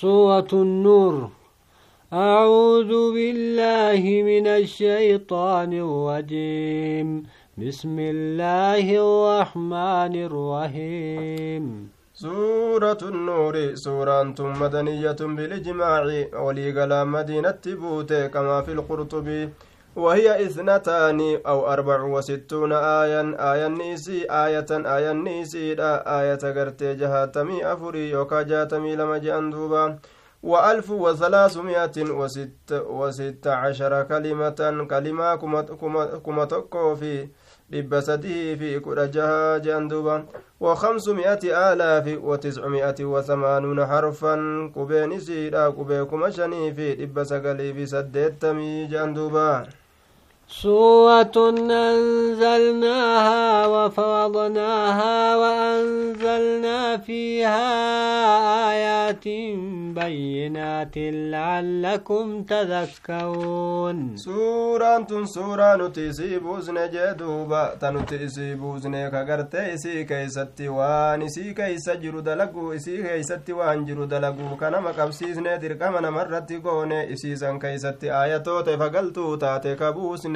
سورة النور. أعوذ بالله من الشيطان الرجيم. بسم الله الرحمن الرحيم. سورة النور سورة مدنية بالإجماع وليقلا مدينة بوتي كما في القرطبي. وهي اثنتان أو أربع وستون آية آية نيسي آية آية نيسي لا آية قرتي جهاتمي أفري يوكا جاتمي لما جأندوبا وألف وثلاثمائة وست, وست عشر كلمة كلمة تقو في fi kudha jaha jean duuba وخمسمائة آلاف وتسعمائة وثمانون حرفا qubee kuma shanii fi dhibba sagalii fi saddeettamii jean duuba سورة أنزلناها وفرضناها وأنزلنا فيها آيات بينات لعلكم تذكرون. سورة سورة نتيسي بوزن جدوبا تنتيسي بوزن كغرت إسي كيستي وان إسي كيس جرو دلقو إسي كيستي وان جرو دلقو كان مقبسيسن درقمنا مرت قون إسي سن كيستي آياتو تفقلتو تاتي كبوسن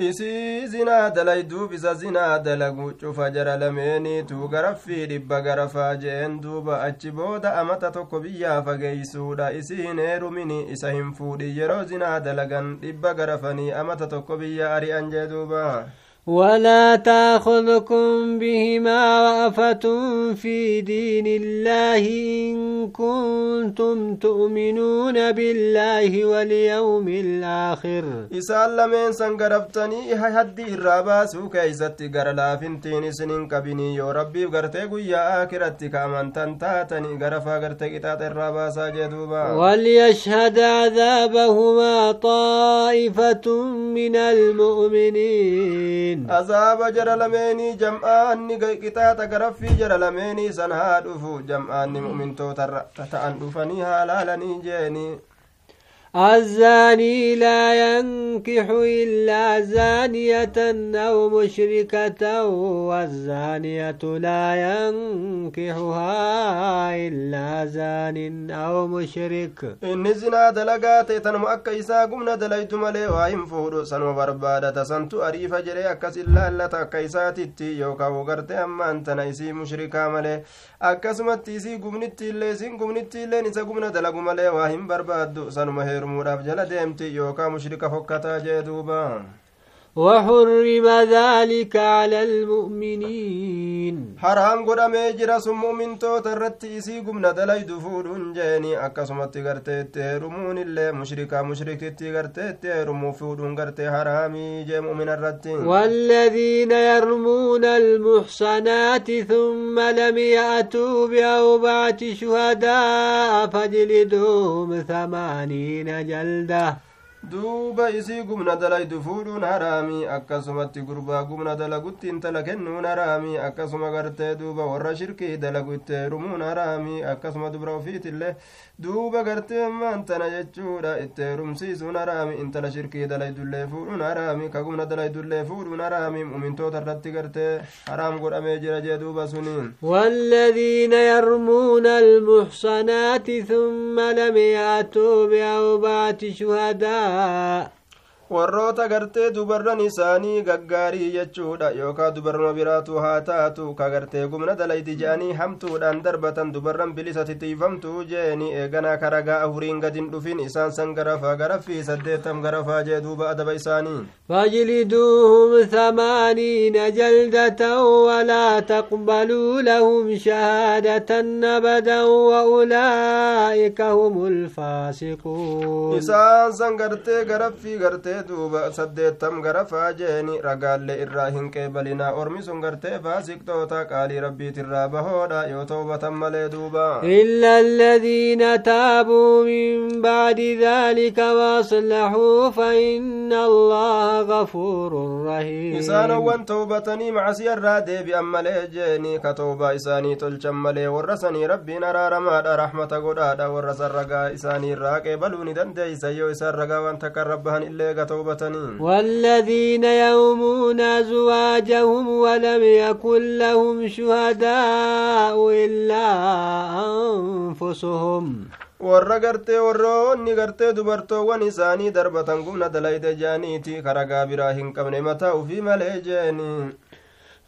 isii zinaa dalayduuf isa zinaa dalagu cufa jara lameeniitu garaffii dhibba garafaa jeen duuba achi booda amata tokko biyyaa fageeysuudha isiin heerumini isa hin fuudhin yeroo zinaa dalagan dhibba garafanii amata tokko biyya ari'an jee duuba ولا تأخذكم بهما رأفة في دين الله إن كنتم تؤمنون بالله واليوم الآخر. إسال لمن سنقرفتني هدي الراباسو كيست قرلا فنتين سنين كبني يو ربي قرتي قويا آكرتي كامن تنتاتني قرفا قرتي قطات الراباسا جدوبا وليشهد عذابهما طائفة من المؤمنين. Jara lameenii jam'aanni qixaaxa garaffii jara lameenii san haa dhufu jam'aanni mu'mintoota ta'an dhufanii haa laalanii jeeni الزاني لا ينكح إلا زانية أو مشركة والزانية لا ينكحها إلا زان أو مشرك. إن زنا دلقات تنم أكا قمنا دليت ملي وهم فورو سنو بربادة سنتو أريف جري أكس إلا إلا تأكا إساتي يوكا وقرت أما أنت نيسي مشركا ملي. akkasumatti isii gumnitti illee isin gumnitti illeen isa gumna dalagu malee waa hin barbaaddu sanuma heerumuudhaaf jala deemti yookaa mushrika fokkataa jee duuba وحرم ذلك على المؤمنين. حرام قدامي جرس مؤمن توتا رتي إسي قمنا دلي دفور جيني. أكسمت غرتي تيرمون اللي مشركا مشرك غرتي تيرمو فود غرتي حرامي جي مؤمن الرتي. والذين يرمون المحصنات ثم لم يأتوا بأربعة شهداء فاجلدوهم ثمانين جلدة. Duuba isii gumna dalaydu fuudhuun haraamii akkasumatti gurbaa gumna dalagutti intala kennuun haraamii akkasuma gartee duuba warra shirkii dalagu itti heerumuun haraamii akkasuma dubra ofiitillee duuba gartee ammaan tana jechuudha itti heerumsiisuun haraamii intala shirkii dalaydullee fuudhuun haraamii ka gumna dalaydullee fuudhuun haraamii mumintoota irratti gartee haraam godhamee jira jee duuba suniin والذين يرمون المحصنات ثم لم يأتوا بأربعة شهداء شاء. Warroota gartee dubarran isaanii gaggaarii jechuudha yookaa dubarruma biraatu haa taatu ka gartee gumna dalayti je'anii hamtuudhaan darbatan dubarran bilisa titiifamtuu jeeni eeganaa karagaa afuriin gadin dhufin isaan san garafaa garaffii saddeettam garafaa jee duuba adaba isaanii فاجلدوهم ثمانين جلدة ولا تقبلوا لهم شهادة أبدا وأولئك هم الفاسقون isaan san gartee garaffii gartee duuba saddeettam garafaa jeeni ragaallee irraa hin qeebalinaa. Ormi sun gartee faasiqtoota qaalii rabbiitirraa bahoodha. Yoo toobatan malee duuba. إلا الذين تابوا من بعد ذلك وأصلحوا فإن إن الله غفور رحيم إسان وان توبتني مع سير ديبي أما ليجيني كتوبة إساني تلشم ملي ورسني ربي نرى رماد رحمة قدادا ورس الرقا إساني راقي بلوني دندي سيو إسان رقا وان تكربهن إلا كتوبتني والذين يومون أزواجهم ولم يكن لهم شهداء إلا أنفسهم warra gartee warroonni gartee dubartoowwan isaanii darbatan gumna dalayde jaaniiti karagaa biraa hin qabne mataa ufii malee jeeni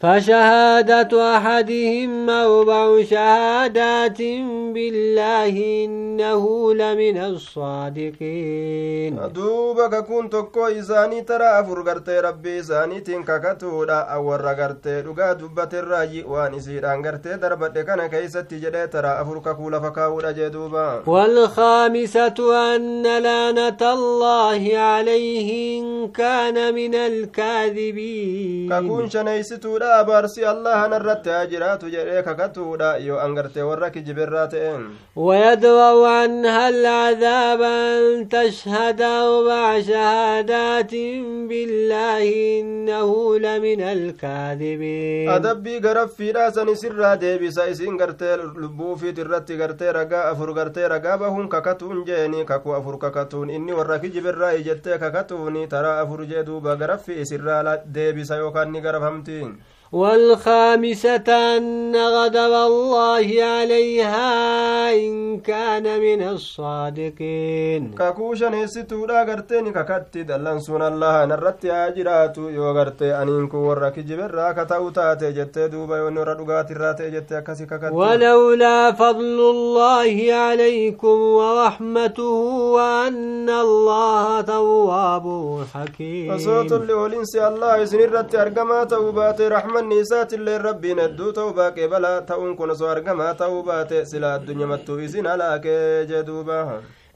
فشهادة أحدهم أربع شهادات بالله إنه لمن الصادقين. دوبا ككون تكو إساني ترى أفر غرتي ربي إساني تنككتودا أور غرتي دغا دبت الراجي وان إسيران غرتي دربت كان كيست جدي ترى أفر ككولا فكاودا جدوبا. والخامسة أن لعنة الله عليه إن كان من الكاذبين. ككون شنيستودا abaarsi allahan irratti haa jiraatu jedhee kakatuudha yoo angarte warra kijibirraa ta'een ويدرأ عنها العذاب أن تشهد أربع شهادات بالله إنه لمن الكاذبين adabbii garaffiidha sani sirraa deebisa isin gartee lubbuufiit irratti gartee ragaa afur gartee ragaa bahuun kakatuun jeeni kakuu afur kakatuun inni warra kijibirraa ijettee kakatuuni taraa afur jee duuba garaffi isirraa deebisa yookaan ni garafamti والخامسة أن غضب الله عليها إن كان من الصادقين. كاكوشا نيستودا غرتين كاكاتي دلان سون الله نرتي اجرات يو غرتي انينكو ورك جبر كتاو تاتي جت دوبا ونور دغات راتي جت كسي كاكاتي ولولا فضل الله عليكم ورحمته وأن الله تواب حكيم. فصوت اللي ولنسي الله سنرتي ارغما توباتي رحمن isaatillee rabbiin hedduu ta'uu baaqee balaa ta'uun kun osoo argamaa ta'uu baate sila addunyamattuu isin halaakee jee duuba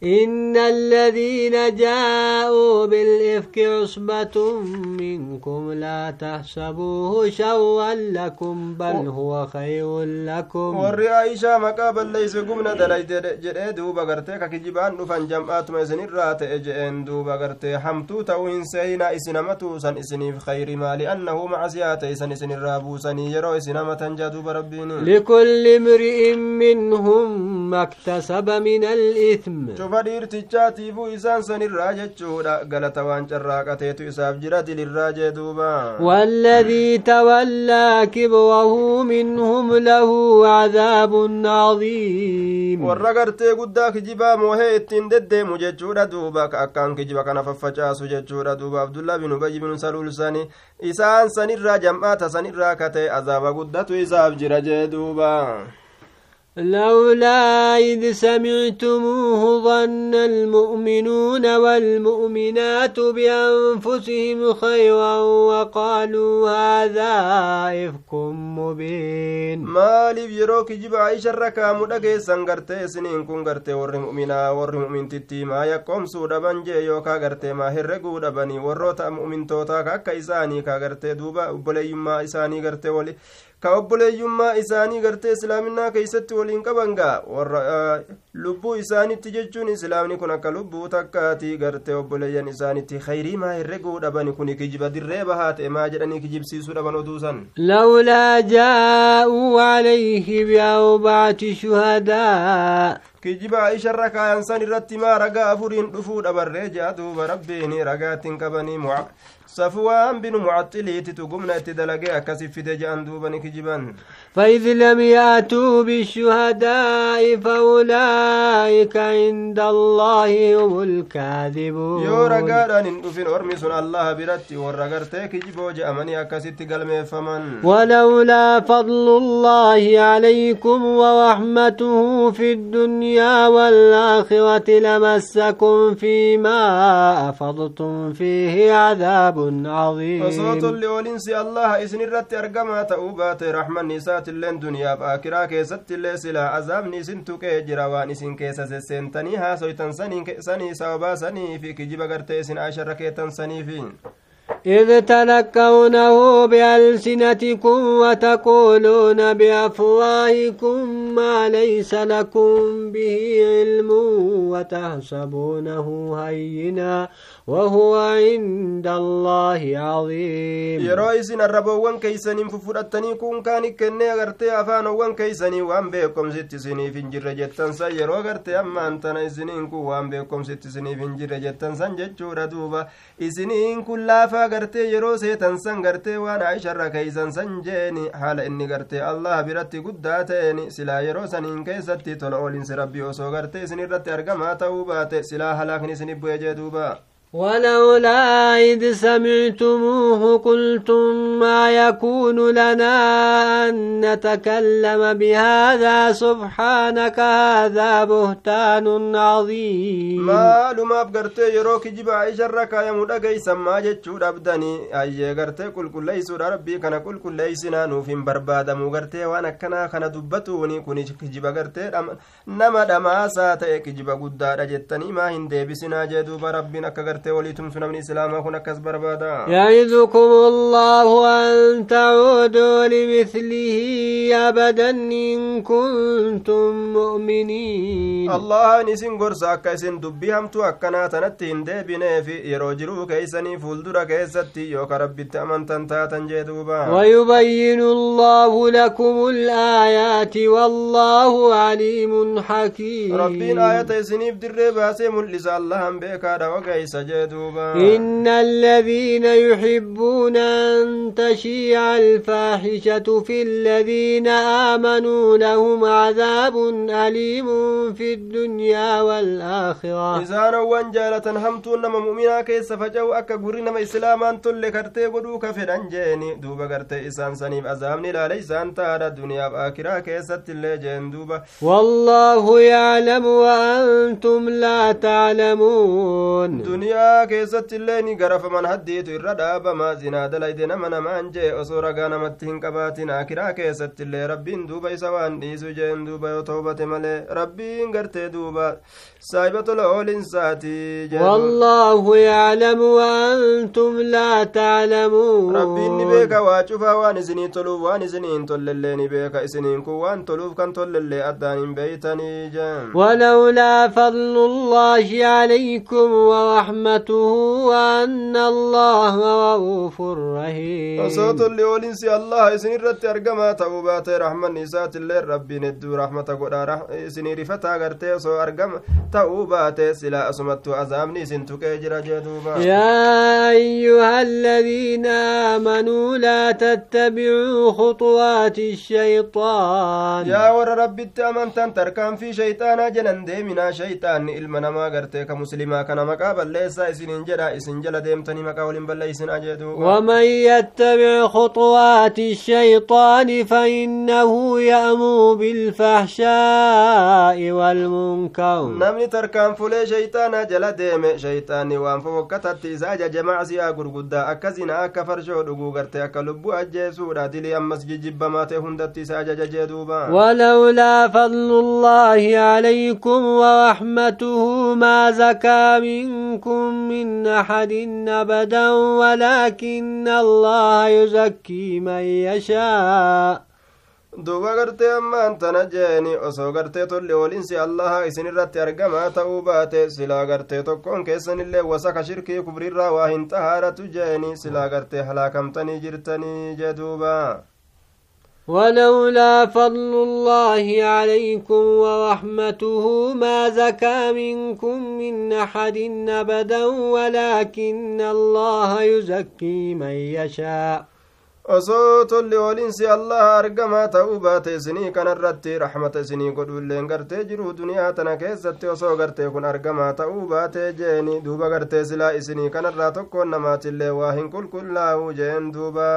إن الذين جاءوا بالإفك عصبة منكم لا تحسبوه شوا لكم بل هو خير لكم. والرئي شامة قابل ليس قمنا دلاج جرئ دو بغرتي كجبان نفن جمعات ميزن الرات إجئن دو بغرتي حمتو تو انسينا إسنا متوسن إسني خير ما لأنه مع زيادة اسن اسن الرابوسن يرو إسنا متنجدو بربين لكل امرئ منهم ما اكتسب من الإثم. Cufa dhiirtichaatiifuu isaan sanirraa jechuudha galata waan carraaqateetu isaaf jira dilirraa jee duuba والذي تولى كبره منهم له عذاب عظيم warra gartee guddaa kijibaa moohee ittiin deddeemu jechuudha duuba akkaan kijiba kana faffacaasu jechuudha duuba abdullah bin ubayy bin saluul sani isaan sanirraa jam'aata sanirraa kate azaaba guddatu isaaf jira jee duuba لولا إذ سمعتموه ظن المؤمنون والمؤمنات بأنفسهم خيرا وقالوا هذا إفك مبين maaliif yeroo kijiba aisha irra kaamu dhageessan gartee isiniin kun gartee warri mu'minaa warri mu'mintitti maa yakkoomsuu dhaban jee yookaa gartee maa herreguu dhabanii warroota mu'mintootaa ka akka isaanii ka gartee duuba obboleeyyummaa isaanii gartee wali ka obboleeyyummaa isaanii gartee islaaminaa keeysatti waliin qaban gaa warra lubbuu isaanitti jechuun islaamni kun akka lubbuu takkaati gartee obboleeyyan isaanitti khayrii maa herreguu dhabani kun kijiba dirree bahaa ta'e maa jedhanii kijibsiisuu dhaban oduusan لولا جاءوا عليه بأربعة شهداء kijiba aisha irra kaayan san irratti maa ragaa afuriin dhufuu dhabarree jea duuba rabbiin ragaattiin qabanii mucaxiliititu gumna itti dalagee akkasi fide je'an duuba ni kijiban فإذ لم يأتوا بالشهداء فأولئك عند الله هم الكاذبون hin dhufin ormi sun allaha biratti warra gartee kijiboo je'amanii akkasitti galmeeffaman ولولا فضل الله عليكم ورحمته في الدنيا والآخرة لمسكم فيما أفضتم فيه عذاب عظيم. فصوت لولنس الله إذن الرت أرقما تأوبات رحمة نساء اللين دنيا فأكرا كيست اللي سلا عذاب نسن تكي جراوان نسن كيسة سنة نيها سويتن سني سني سوبا سني في كجيبا قرتي سن عشر كيتن سني فين. إذ تلقونه بألسنتكم وتقولون بأفواهكم ما ليس لكم به علم وتحسبونه هينا وهو عند الله عظيم yeroo isin arraboowwan keeysaniin fufudhattanii kun kaani kennee agartee afaanowwan keeysanii waan beekomsitti isiniif hin jirre jettan san yeroo agartee ammaan tana isiniin kun waan beekomsitti isiniif hin jirre jettan san jechuudha duuba isiniin kun laafa agartee yeroo seetan san gartee waan aisharra keeysan san jeeni haala inni gartee allah biratti guddaa ta'een silaa yeroo saniin keessatti tola oolinsi rabbii osoo gartee isin irratti argamaa ta'uu baate silaa halaakni isinif bu'e jee duuba ولولا إذ سمعتموه قلتم ما يكون لنا أن نتكلم بهذا سبحانك هذا بهتان عظيم. ما لما يروك جب عيش الركا يمود قيسا ما جتشود أبدني. أي قرت كل كل ليس ربي كان كل كل ليسنا نوفين بربادا مو قرت وانا كنا كنا دبتوني. كوني جب قرت نما دماسا تأك جب قدار جتني ما هندي بسنا جدوب ربنا كقرت gartee walii tumsu namni islaamaa kun akkas barbaada? الله أن تعودوا لمثله أبدا إن كنتم مؤمنين الله نسين قرص أكا إسن دبي همتو أكنا تنتي هندي بنيفي يرو جرو كيسني فولدر كيستي يوكا ربي تأمن تنتاتا جدوبا ويبين الله لكم الآيات والله عليم حكيم ربين آية إسنيف در باسي ملس الله بيكا دا وكيس جدوبا إن الذين يحبون أن تشيع الفاحشة في الذين آمنوا لهم عذاب أليم في الدنيا والآخرة. إذا نوان جالة همتون نما مؤمنا كيس فجو أكا قري نما إسلامان تل كرتي قدوك فدن جيني. دوبا كرتي إسان سنيف أزامني لا ليسان تارا الدنيا بآكرا كيست اللي جين دوبا. والله يعلم وأنتم لا تعلمون. Duniyaa keessatti illee ni garafaman haddiitu irra dhaabama zinaa dalayde nama namaan jee osoo ragaa namatti hin qabaatin akiraa keessatti illee rabbiin duuba isa waan dhiisu jeen duuba yoo toobate malee rabbiin gartee duuba saahiba tola oolinsaati والله يعلم وأنتم لا تعلمون isinii toluuf waan isinii hin tollellee ni beeka isiniin kun waan toluuf kan tollellee addaan hin beeytanii jeen ولولا فضل الله عليكم ورحمته وأن الله رؤوف رحيم osoo tolli oolinsi allah isin irratti argamaa ta'uu baate rahmanni isaatillee rabbiin hedduu rahmata godha isinii rifataa gartee osoo argama ta'uu baate silaa asumattu azaabni isin tuqee jira jee duuba يا أيها الذين آمنوا لا تتبعوا خطوات الشيطان yaa warra rabbitti amantan tarkaanfii shayxaanaa jedhan deeminaa shayxaanni ilma namaa gartee ka muslimaa kana maqaa balleessaa isiniin jedha isin jala deemtanii maqaa waliin balleeysinaa jee duuba ومن يتبع خطوات الشيطان فإنه يأمر بالفحشاء والمنكر namni tarkaanfulee shayxaanaa jala deeme shayxaanni waan fofokkatatti isa ajaje macsiyaa gurguddaa akka zinaa akka farshoo dhuguu gartee akka lubbuu ajjeesuudha dilii ammas jijjibbamaa ta'e hundatti isa ajaja jee duuba ولولا فضل الله عليكم ورحمته ما زكى منكم من أحد أبدا ولكن الله يزكي من يشاء duuba gartee ammaan tana jeeni osoo gartee tolli oolinsi allaha isin irratti argamaa ta'uu baate silaa gartee tokkoon keessanillee wasaka shirkii kubrirraa waa hin xahaaratu jeeni silaa gartee halaakamtanii jirtanii jee duuba ولولا فضل الله عليكم ورحمته ما زكى منكم من أحد أبدا ولكن الله يزكي من يشاء osoo tolli oolinsi allaha argamaa ta'uu baate isinii kanarratti raxmata isinii godhuilleen gartee jiru duniyaa tana keessatti osoo gartee kun argamaa ta'uu baate jeeni duuba gartee silaa isinii kanarraa tokkoon namaatillee waa hin qulqullaa'u jeen duuba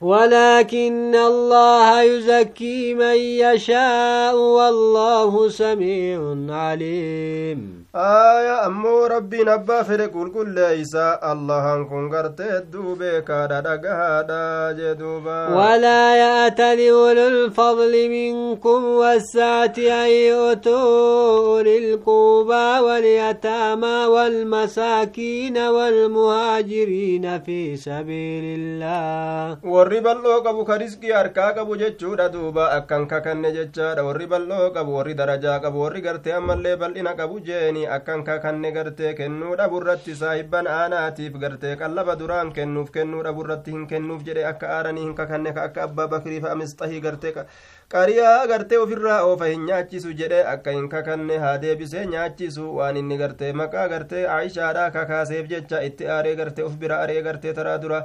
ولكن الله يزكي من يشاء والله سميع عليم aaya ammoo rabbiin abbaa fedhe qulqulleeysa allahan kun gartee hedduu beekaadha dhagahaadha jee ولا يأتل أولو الفضل منكم والسعة أن يؤتوا أولي واليتامى والمساكين والمهاجرين في سبيل الله. والربا اللوك أبو كرزقي أركاك أبو جتشورة دوبا. أكنك كن جتشارة والربا اللوك أبو ورد درجاك أبو ورد قرتي أما اللي بل إنك أبو جيني. أكنك كن قرتي كنور أبو رتي صاحبا آناتي فقرتي كلا بدران كنوف. كنور أبو رتي كنوف جري أكار aaranii hin kakanne ka akka abbaa bakrii fa amistahii gartee qariyaa gartee ofirraa oofa hin nyaachisu jedhe akka hin kakanne haa deebisee nyaachisu waan inni gartee maqaa gartee aishaadha kakaaseef jecha itti aaree gartee of bira aree gartee taraa dura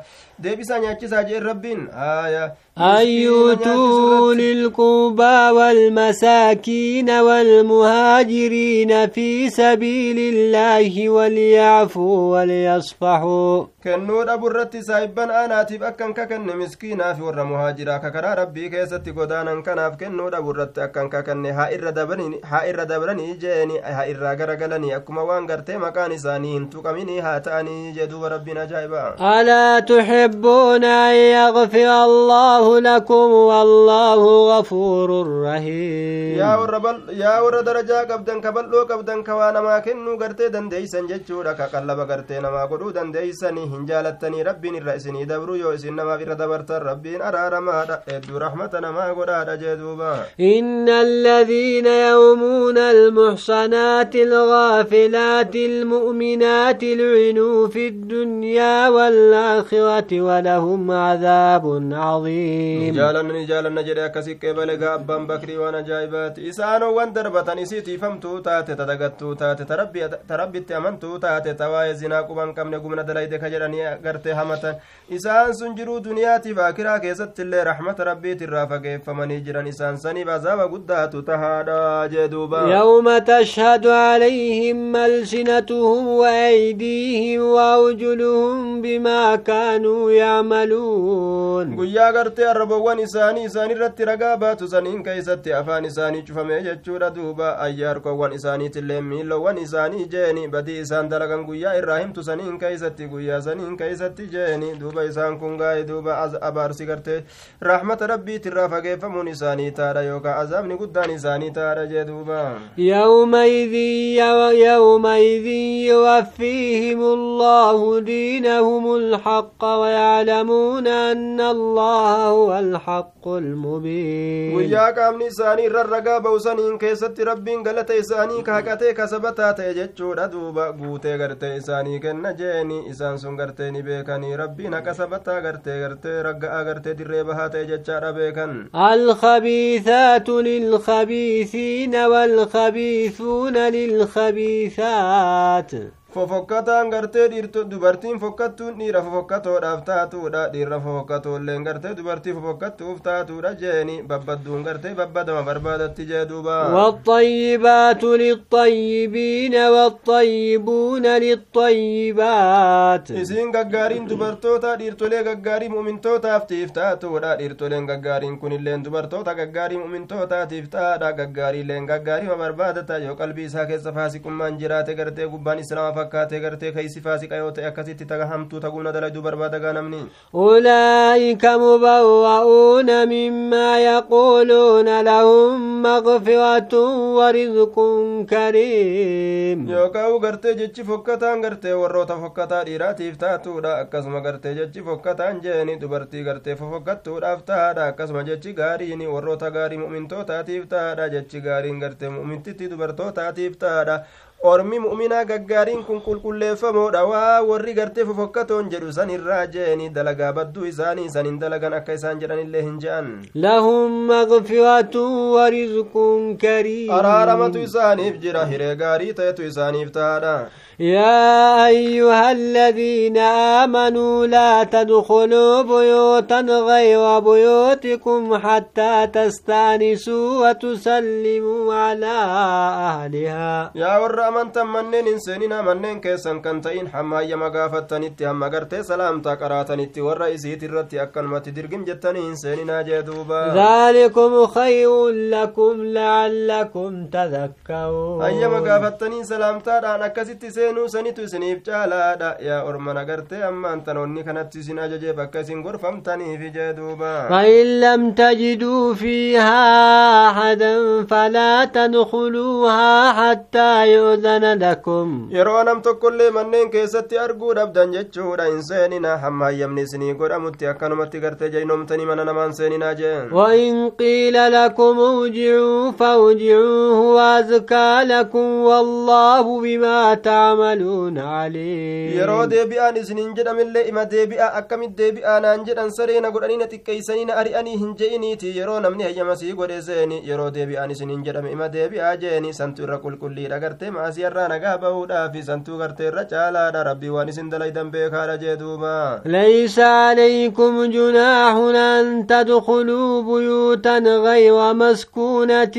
deebisaa nyaachisaa jeen rabbiin haya أن أيتون القربى والمساكين والمهاجرين في سبيل الله وليعفوا وليصفحوا. كنور أبو الرتي سايبا أنا تيب أكن ككن مسكينا في ور مهاجرا. ككرا ربي كيسة تقودانا كناف. كنور أبو الرتي أكن ككن. ها إردبرني ها جيني. ها إرقر قلني أكما وانقرتي مكان ساني. انتو كميني هاتاني جدو ربنا جايبا ألا تحبون أن يغفر الله لكم والله غفور رحيم. يا وربل يا ور درجا قبدن كبل لو قبدن كوانا ما كنو غرتي دن ديسن دك قلب غرتي نما غدو دن ديسن هنجالتني ربي نرئسني دبرو يو سين ما غير دبرت ربي ارى رما اد رحمتنا ما غدا دجدوبا إن الذين يومون المحصنات الغافلات المؤمنات لعنوا في الدنيا والآخرة ولهم عذاب عظيم. Jaalanni jaalanna jedhe akkasi qeebale gaa abbaan bakrii waan ajaa'ibaati isaanowwan darbatan isiitii famtuu taate tadagattuu taate tarabbitti amantuu taate tawaa'ee zinaa quban qabne gumna dalayde ka jedhanii gartee hamatan isaan sun jiruu duniyaatiif akiraa keessatti illee rahmata rabbiitirraa fageeffamanii jiran isaan saniif azaaba guddaatu tahaadha jee duuba يوم تشهد عليهم ألسنتهم وأيديهم وأرجلهم بما كانوا يعملون guyyaa gartee arrabawwan isaanii isaan irratti ragaa baatu saniin keeysatti afaan isaanii cufamee jechuudha duuba ayya harkowwan isaaniitillee miilowwan isaanii jeeni badii isaan dalagan guyyaa irraa himtu saniin keeysatti guyyaa saniin keeysatti jeeni duuba isaan kun gaa'e duuba abaarsi gartee rahmata rabbiitirraa fageeffamuun isaanii taadha yookaan azaabni guddaan isaanii taadha jee duuba يومئذ يوفيهم الله دينهم الحق ويعلمون أن الله هو الحق المبين. وياك امن ساني ررغا بوسن ان كيست ربي ان غلط اساني كاكته كسبتا تيجچو ددوب غوته غرت اساني كنجيني إسان سون غرتني بكني ربي نكسبتا غرت غرت رغا غرت دربها تيجچا ربكن الخبيثات للخبيثين والخبيثون للخبيثات. Fofokkataan gartee dubartiin fokkattuun dhiira fofokkatoodhaaf taatuudha dhiirra fofokkatoolleen gartee dubartii fofokkattuuf taatuudha jeeni babbadduun gartee babbadama barbaadatti jee duuba والطيبات للطيبين والطيبون للطيبات isiin gaggaariin dubartoota dhiirtolee gaggaarii mu'mintootaaftiif taatuudha dhiirtoleen gaggaariin kunilleen dubartoota gaggaarii mu'mintootaatiif taadha gaggaariileen gaggaarima barbaadata yoo qalbii isaa keessa faasiqummaan jiraate gartee gubbaan islaama fakkaatee gartee keeysi faasiqa yoo ta'e akkasitti taga hamtuu tagumna daladuu barbaadagaa namni أولئك مبوؤون مما يقولون لهم مغفرة ورزق كريم yookaan gartee jechi fokkataan gartee warroota fokkataa dhiiraatiif taatuudha akkasuma gartee jechi fokkataan jeeni dubartii gartee fofokkattuudhaaf tahaadha akkasuma jechi gaariin warroota gaarii mu'mintootaatiif tahaadha jechi gaariin gartee mu'mintitti dubartootaatiif tahaadha ormi mu'minaa gaggaariin kun qulqulleeffamoodha waa warri gartee fofokkatoon jedhu san irraa jeeni dalagaa badduu isaanii sanin dalagan akka isaan jedhanillee hin je'an لهم مغفرة ورزق كريم araaramatu isaaniif jira hiree gaarii ta'etu isaaniif tahaadha يا أيها الذين آمنوا لا تدخلوا بيوتا غير بيوتكم حتى تستأنسوا وتسلموا على أهلها. يا ور من تمنين سنين منين كيسن كنتين حما يما غافت تنتي حما غرتي سلام تاكرا تنتي ور أكل ما تدرقم جتنين سنين جدوبا ذلكم خير لكم لعلكم تذكرون. أيما غافت تنين سلام تاكرا نكسي seenuu sanitu isiniif caalaadha yaa orman agartee ammaan tanoonni kanatti isin ajajee bakka isin gorfamtaniif jee duuba فإن لم تجدوا فيها أحدا فلا تدخلوها حتى يؤذن لكم yeroo nam tokkollee manneen keessatti arguu dhabdan jechuudha hin seenina hamma hayyamni isinii godhamutti akkanumatti gartee jaynoomtanii mana namaan seeninaa jeen وإن قيل لكم ارجعوا فارجعوا هو أزكى لكم والله بما تعملون isiniin jedhamillee ima deebi'a akkamit deebi'aa naan jedhan sareena godhanii na xiqqeeysanii na ari'anii hin je'iniiti yeroo namni hayyamasii godhe seeni yeroo deebi'aan isiniin jedhame ima deebi'aa jeeni santu irra qulqulliidha gartee maasiyarraa nagaa bahuudhaafi santuu gartee irra caalaadha rabbii waan isin dalaydan beekaadha jee duuba ليس عليكم جناح أن تدخلوا بيوتا غير مسكونة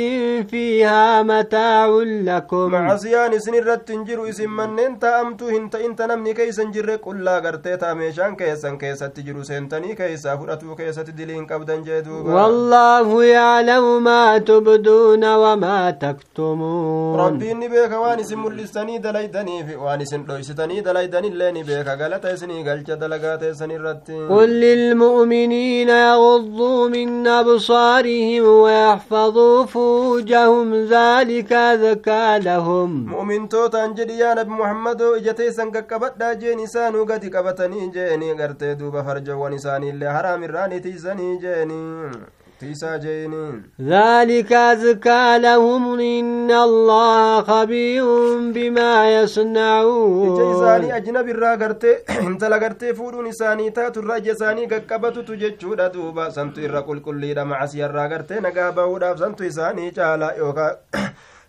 فيها متاع لكم macasiyaan isin irratti hin jiru isin manneen taa'amtuu hin ta'in ta namni keeysan jirre qullaa gartee taa meeshaan keessan keessatti jiru seentanii keeysaa fudhatuu keessatti diliin qabdan jee duuba والله يعلم ما تبدون وما تكتمون rabbiin ni beeka waan isin mul'istanii dalaydaniif waan isin dhoysitanii dalaydanillee ni beeka galata isinii galcha dalagaa teessan irratti قل للمؤمنين يغضوا من أبصارهم ويحفظوا فروجهم ذلك ذكى لهم mu'mintootaan jedhi yaa nabi muhammadoo ija teessan qaqqabadhaa jeen isaanuu gadi qabatanii jeeni gartee duuba farjowwan isaaniillee haraamirraa ni tiisanii jeeni tiisaa jeeniin ذلك أزكى لهم إن الله خبير بما يصنعون intala gartee fuudhuun isaanii taatu irraa ija isaanii qaqqabatutu jechuudha duuba santu irra qulqulliidha macasiyarraa gartee nagaa bahuudhaaf santu isaanii caala yookaa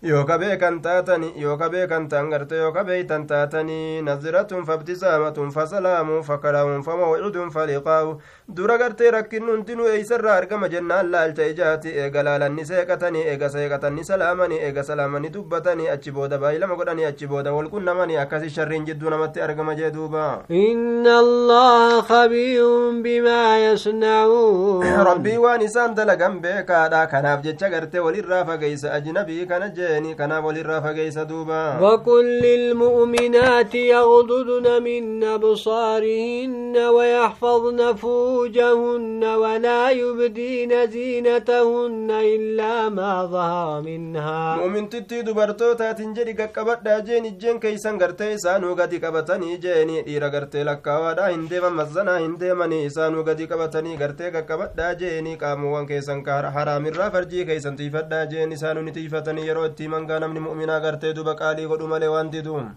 yooka beekan taatani yooka beekan ta'an garte yooka beeytan taatanii naziratun fabtisaamatun fasalaamun fakalaamun famawcidun faliqaawu dura gartee rakkinnu hundinuu eeysarraa argama jennaan laalcha ijaati eega laalanni seeqatanii eega seeqatanni salaamanii eega salaamanii dubbatanii achi booda baay'ilama godhanii achi booda walqunnamanii akkasi sharriin jidduu namatti argama jee duuba rabbii waan isaan dalagan beekaadha kanaaf jecha gartee walirraa fageeysa ajnabii kana jeeni kanaaf walirraa fageeysa duuba وقل للمؤمنات يغضضن من أبصارهن ويحفظن فروجهن ولا يبدين زينتهن إلا ما ظهر منها mu'mintittii dubartootaatiin jedhi qaqqabadhaa jeen ijjeen keeysan gartee isaanuu gadi qabatanii jeeni dhiira gartee lakkaawaadha hin deeman mazzanaa hin deemanii isaanuu gadi qabatanii gartee qaqqabadhaa jeeni qaamuwwan keessan ka haraamirraa farjii keeysan tiifadhaa jeen isaanuu ni itti himangaa namni mu'minaa gartee duba qaalii godhu malee waan diduun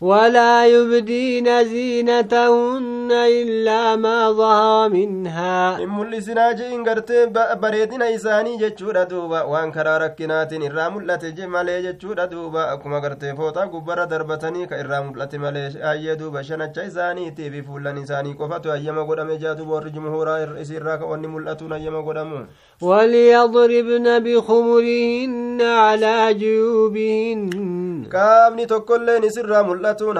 ولا يبدين زينتهن إن إلا ما ظهر منها. إم اللي سناجي إن قرت بريدنا إساني جتشورة دوبا وان كرا ركناتين إرام اللي تجمالي جتشورة دوبا. أكما قرت فوتا قبرة دربتني كإرام اللي تمالي أي دوبا. شنجا إساني تيبي فولا نساني كفاتو أيما قدام جاتو بور جمهورا إرئيس إراك واني ملأتون أيما قدام وليضربن بخمرهن على جيوبهن. كابني تقول لين سرام اللي تون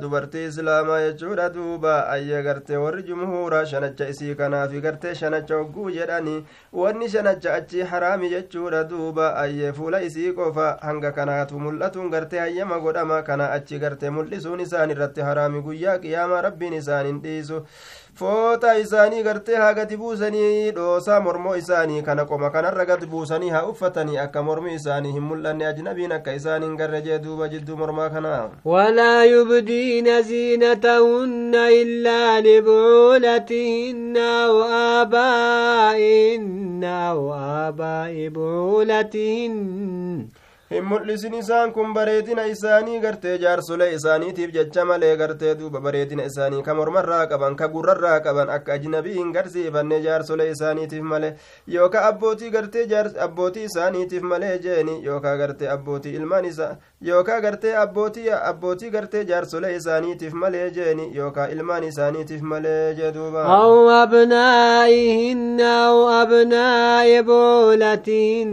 دوبرتي إسلاما جتشورة دوبا duuba ayya gartee warri jumhuura shanacha isii kanaafi gartee shanacha hogguu jedhani wanni shanacha achi haraami jechuudha duuba ayye. Fuula isii qofa hanga kanaatu mul'atuun gartee hayyama godhama kana achi gartee mul'isuun isaan irratti haraami guyyaa qiyaamaa rabbiin isaanin dhiisu fooxa isaanii gartee haa gadi buusanii dhoosaa mormoo isaanii kana qoma kanarra gadi buusanii haa uffatanii akka mormi isaanii hin mul'anne ajnabiin akka isaan hin garre jee duuba jidduu mormaa kana زينتهن إلا لبعولتهن أو آبائهن أو آباء بعولتهن hin mul'isin isaan kun bareedina isaanii gartee jaarsolee isaaniitiif jecha malee gartee duuba bareedina isaanii ka mormarraa qaban ka gurrarraa qaban akka ajnabii hin garsiifanne jaarsolee isaaniitiif malee yookaa abbootii gartee abbootii isaaniitiif malee jeeni yookaa gartee abbootii ilmaan isaa yookaa gartee abbootii abbootii gartee jaarsolee isaaniitiif malee jeeni yookaa ilmaan isaaniitiif malee jee duuba. Aw abnaa'ihinna aw abnaa'i boolatiin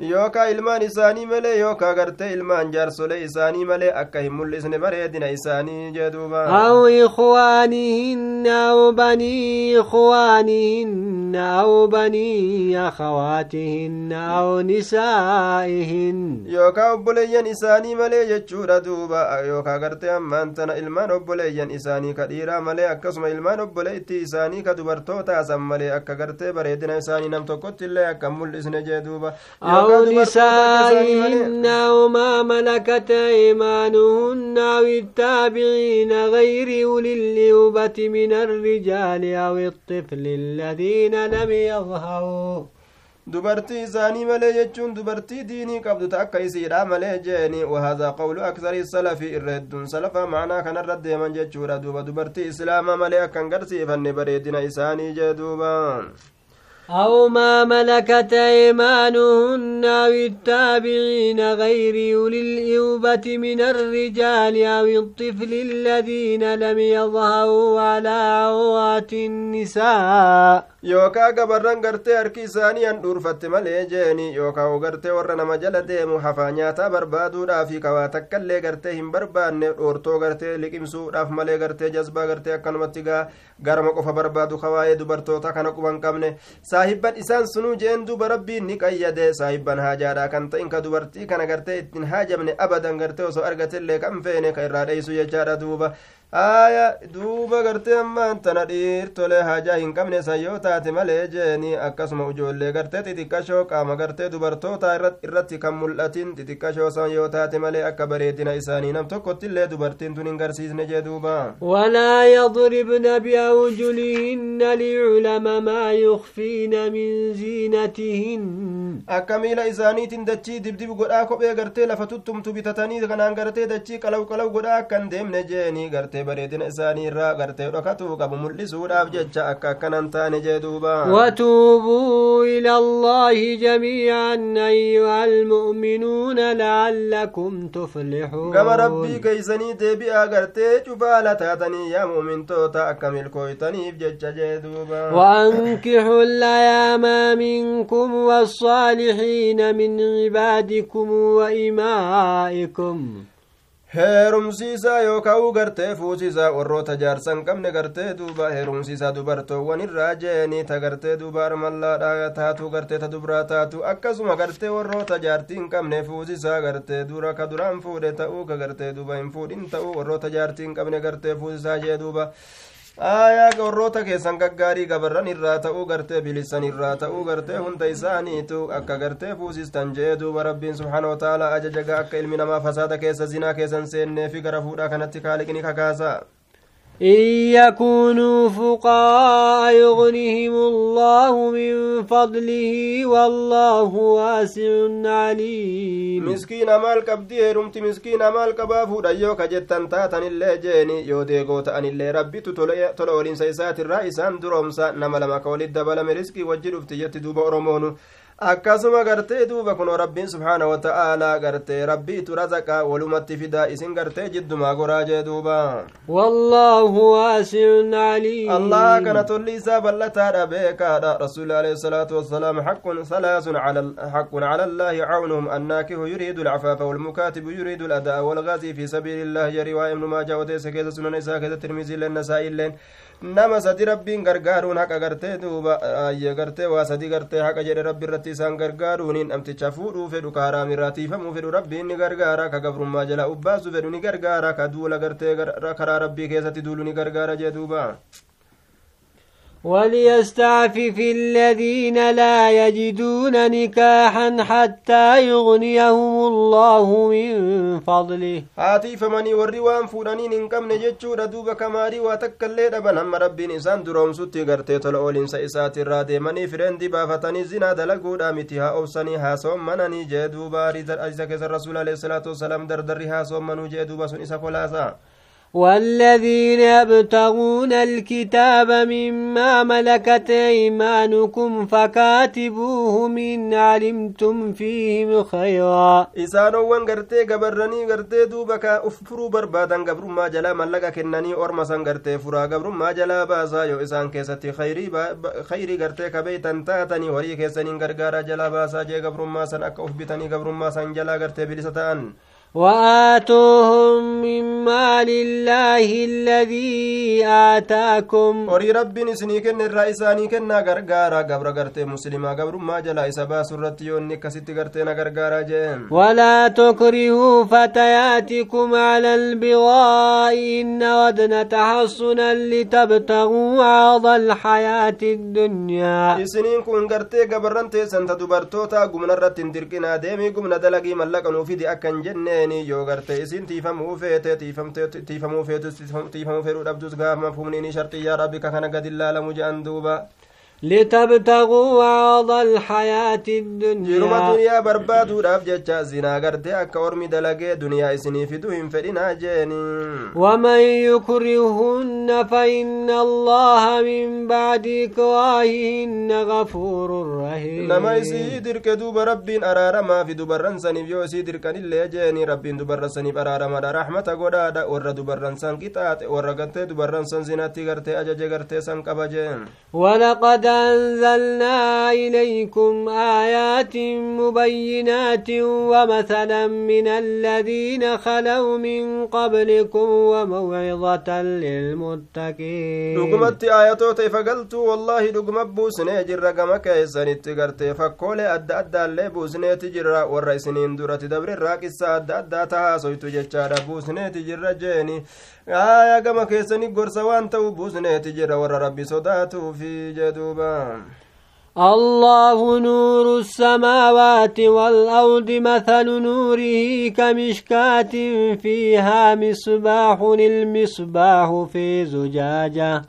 yookaa ilmaan isaanii malee yookaa gartee ilmaan jaarsolee isaanii malee akka hin mul'isne bareedina isaanii jee duuba أو إخوانهن أو بني إخوانهن أو بني أخواتهن أو نسائهن yookaa obboleeyyan isaanii malee jechuudha duuba yookaa gartee ammaan tana ilmaan obboleeyyan isaanii ka dhiiraa malee akkasuma ilmaan obboleettii isaanii ka dubartoota asan malee akka gartee bareedina isaanii nam tokkotti illee akka mul'isne jee duuba أو نسائهن أو ما ملكت أيمانهن أو التابعين غير أولي الإوبة من الرجال أو الطفل الذين لم يظهروا dubartii isaanii malee jechuun dubartii diinii qabdu ta akka isiidha malee jeeni wahaadaa qawlu aksarii salafi irra hedduun salafa macnaa kanarra deeman jechuudha duuba dubartii islaamaa malee akkan garsiifanne bareedina isaanii jee duuba أو ما ملكت أيمانهن أو التابعين غير أولي الإوبة من الرجال أو الطفل الذين لم يظهروا على عورات النساء. يوكا قبران قرتي أركي ثانيا نورفت مالي جيني. يوكا وقرتي ورنا مجال ديمو. حفانياتا بربادو رافي كواتك اللي قرتيهم بربان نورتو قرتي لكم سوء راف مالي قرتي جذبا قرتي أكنمتقا قرمكو فبربادو خوايدو برتو تاكنكو بانكامني saahibban isaan sunuu jeen duba rabbiin ni qayyade saahibban haajaadha kan ta'in ka dubartii kana gartee ittiin haajamne abadan gartee osoo argatellee kan feene ka irraa dheeysu jechaadha duuba aya duuba gartee ammaan tana dhiirtolee haajaa hin qabne san yoo taate malee jeeni akkasuma ijoollee gartee xixiqqashoo qaama gartee dubartoota irratti kan mul'atin xixiqqashoo san yoo taate malee akka bareedina isaanii nam tokkottillee dubartiin tun hin garsiisne jee duuba ولا يضربن بأرجلهن ليعلم ما يخفين من زينتهن akka miila isaaniitiin dachii dibdib godhaa kophee gartee lafa tuttumtu bitatanii kanaan gartee dachii qalaw qalaw godhaa akkan deemne jeeni gartee bareedina isaanii irraa gartee dhokatuu qabu mul'isuudhaaf jecha akka akkanan taane jee duuba وتوبوا إلى الله جميعا أيها المؤمنون لعلكم تفلحون gama rabbii keeysanii deebi'aa gartee cufaala taatanii yaa mu'mintoota akka milkooytaniif jecha jee duuba وأنكحوا الأيام منكم والصالحين من عبادكم وإمائكم heerumsiisaa yookaan gartee fuusisaa warroota jaarsan qabne gartee duuba heerumsiisaa dubartoowwan irraa jeeni ta gartee duuba armallaadha taatu gartee ta dubraa taatu akkasuma gartee warroota jaartii hin qabne fuusisaa gartee dura ka duraan fuudhe ta'uu ka gartee duuba hin fuudhin ta'uu warroota jaartii hin qabne gartee fuusisaa jee duuba aayaa warroota keessan gaggaarii gabarran irraa ta'uu gartee bilisan irraa ta'uu gartee hunda isaaniitu akka gartee fuusistan jee duuba rabbiin subhaana wataaalaa ajajaga akka ilmi namaa fasaada keessa zinaa keessan seennee fi gara fuudhaa kanatti kaaliqni kakaasa إن يكونوا فقراء يغنهم الله من فضله والله واسع عليم qabdi heerumti miskiina maal qabaa fuudha yoo ka jettan taatanillee jeeni yoo deegoo ta'anillee rabbitu tola oliinsa isaatirraa isaan duroomsa nama lama ka walit dabalame riskii wajji dhufti jetti duuba oromoonu akkasuma gartee duuba kunoo rabbiin subhaana wata'aalaa gartee rabbiitu razaqa walumatti fidaa isin gartee jiddumaa goraa jee duuba. والله واسع عليم الله كان تولي ساب اللتاد بيكادا رسول عليه الصلاة والسلام حق ثلاث على حق على الله عونهم الناكه يريد العفاف والمكاتب يريد الأداء والغازي في سبيل الله جري وابن ماجه وديس كذا سنن إساء كذا ترمزي للنسائي لين nama sadi rabbiin gargaaruun haqa gartee duuba ayya gartee waa sadi gartee haqa jedhe rabbi irratti isaan gargaaruuniin namticha fuudhuu fedhu ka haraamiirraa tiifamuu fedhu rabbiin ni gargaara ka gabrummaa jala ubbaasu fedhu ni gargaara ka duula gartee karaa rabbii keessatti duulu ni gargaara jee duuba وليستعفف الذين لا يجدون نكاحا حتى يغنيهم الله من فضله. آتي فمني وروان فوراني ننكم نجتشو ردوب كماري واتك الليل بل هم ربي نسان دروم ستي غرتي تلعو لنسائسات الرادة مني فرين دي بافتاني زنا دلقو دامتها أوساني هاسو منني جدو باري در أجزك الرسول عليه الصلاة والسلام در دري هاسو منو جدو بسن إسا فلاسا والذين يبتغون الكتاب مما ملكت أيمانكم فكاتبوهم إن علمتم فيهم خيرا. إسانوان غرتي غبرني غرتي دوبك أفرو بربادا غبر ما جلا ملكا كنني أورما سان غرتي فرا غبر ما جلا باسا يو إسان كيستي خيري خيري غرتي كبيتا تاتني وري كيسنين غرغارا جلا باسا جي غبر ما سان أكا أفبتني غبر ما سان جلا غرتي بلستان وآتوهم من مال الله الذي آتاكم. وري رب نسني كن الرئيساني كنا غرغارا غبر غرتي مسلما غبر ما جلا إسابا سرتي يوني كسيتي غرتينا غرغارا جين ولا تكرهوا فتياتكم على البغاء إن ودنا تحصنا لتبتغوا عرض الحياة الدنيا. إسنين كن غرتي غبرنتي سنت دبرتوتا غمنا رتين دركنا ديمي غمنا دلقي ملقنو في أكن جنة seeni yoo garte isin tiifamuu feete tiifamuu feetus tiifamuu fedhuu dhabdus gaafama fumniini sharxiyyaa rabbika kana gad illaalamu je'an duuba لتبتغوا عرض الحياة الدنيا. جرم دنيا بربادو راف جتشا. زنا غرتي أكا ورمي دلقي. دنيا إسني فدوهم فدنا جيني. ومن يكرهن فإن الله من بعد إكراههن غفور رحيم. نما يسي درك دوب رب أرار ما في دبرن سنيف يو يسي دركن اللي جيني رب دبر سنيف أرار ما رحمة قدادا. ور دبرن سن كتات ور غنتي دبرن سن زناتي غرتي أجج غرتي سن قبجين ولقد أنزلنا إليكم آيات مبينات ومثلا من الذين خلوا من قبلكم وموعظة للمتقين. دقمت آياتو تيفقلت والله دقمت بوسني جرى قم كيسان اتقرت فكولي أدى أدى اللي بوسني تجرى والرئيسنين دورة دبر الراكسة أدى أدى تهاسويت جتشارة بوسني تجرى جيني aayaa gama keessani gorsa waan ta'u buusneeti jedha warra rabbi sodaatuufi jeduuba الله نور السماوات والأرض مثل نوره كمشكاة فيها مصباح المصباح في زجاجة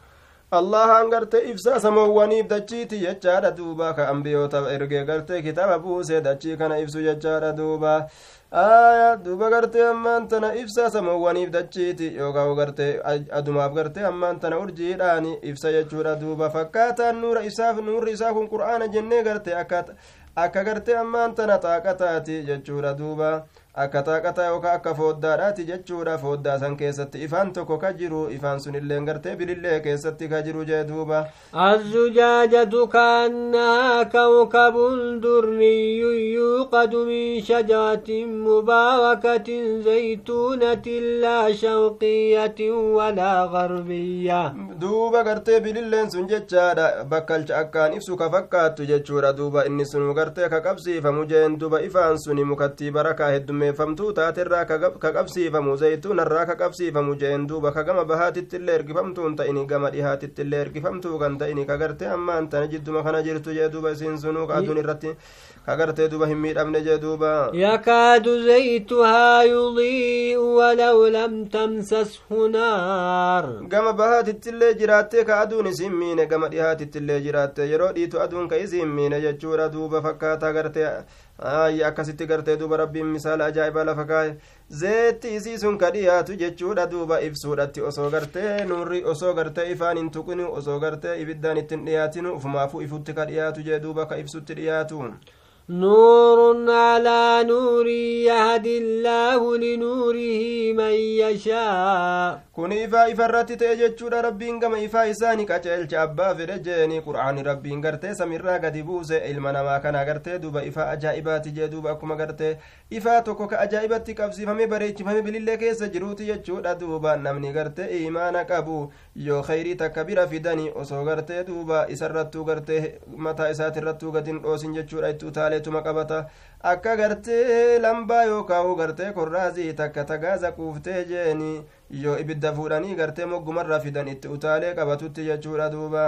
الله أنقرت إفسا سموانيف دجيتي يجار دوبا كأنبيوتا إرقى قرت كتاب بوسي دجي كان إفسو يجار دوبا aya duba gartee ammaan tana ibsaa samoowwaniif dachiiti. Yookaan gartee adumaaf gartee ammaan tana urjiidhaani ibsa jechuudha. Duuba fakkaataan nuura isaaf nuurri isaa kun qur'aana jennee gartee akka gartee ammaan tana xaaqataati jechuudha. Duuba akka taaqataa yookaan akka fooddaadhaati jechuudha fooddaa san keessatti ifaan tokko ka jiru ifaan sun illee gartee bilillee keessatti ka jiru jee duuba الزجاجة كأنها كوكب دري يوقد من شجرة مباركة زيتونة لا شرقية ولا غربية دوبا غرتي bililleen sun jechaadha bakkalcha akkaan ibsu ka fakkaattu jechuudha duuba inni sun gartee ka qabsiifamu jeen duba ifaan suni mukattii barakaa heddumme barreeffamtuu taaterraa ka qabsiifamu zaytuunarraa ka qabsiifamu jeen duuba ka gama bahaatittillee ergifamtuun ta'ini gama dhihaatittillee ergifamtuu kan ta'ini ka gartee ammaan tana jidduma kana jirtu jee duuba isiin sunuu ka aduun irratti ka gartee duuba hin miidhamne jee duuba yakaadu zaytuhaa yudii'u walaw lam tamsashu naar gama bahaatittillee jiraattee ka aduun isin miine gama dhihaatittillee jiraatte yeroo dhiitu aduun ka isin miine jechuudha duuba fakkaataa gartee ayya akkasitti gartee duuba rabbiin misaala ajaa'iba lafa kaa'e zeetti isii sun ka dhiyaatu jechuudha duuba ibsuudhatti osoo gartee nurri osoo gartee ifaan hin tuqinu osoo gartee ibiddaan ittin dhiyaatinu ufumaafuu ifutti ka dhiyaatu jee duuba ka ibsutti dhiyaatu نور على نور يهدي الله لنوره من يشاء kun ifaa ifarratti ta'e jechuudha rabbiin gama ifaa isaani qaceelcha abbaa fedhe jeeni qur'aani rabbiin gartee samirraa gadi buuse ilma namaa kana gartee duba ifaa ajaa'ibaati jee duuba akkuma gartee ifaa tokko ka ajaa'ibatti qabsiifame bareechifame bilillee keessa jiruuti jechuudha duuba namni gartee imaana qabu yoo khayrii takka bira fidani osoo gartee duuba isarrattuu gartee mataa isaatirrattuu gadin dhoosin jechuudha itti utaaleetuma qabata akka gartee lambaa yookaan gartee korraazii takka tagaaza quuftee jeeni yoo ibidda fuudhanii gartee moggumarraa fidan itti utaalee qabatutti jechuudha duuba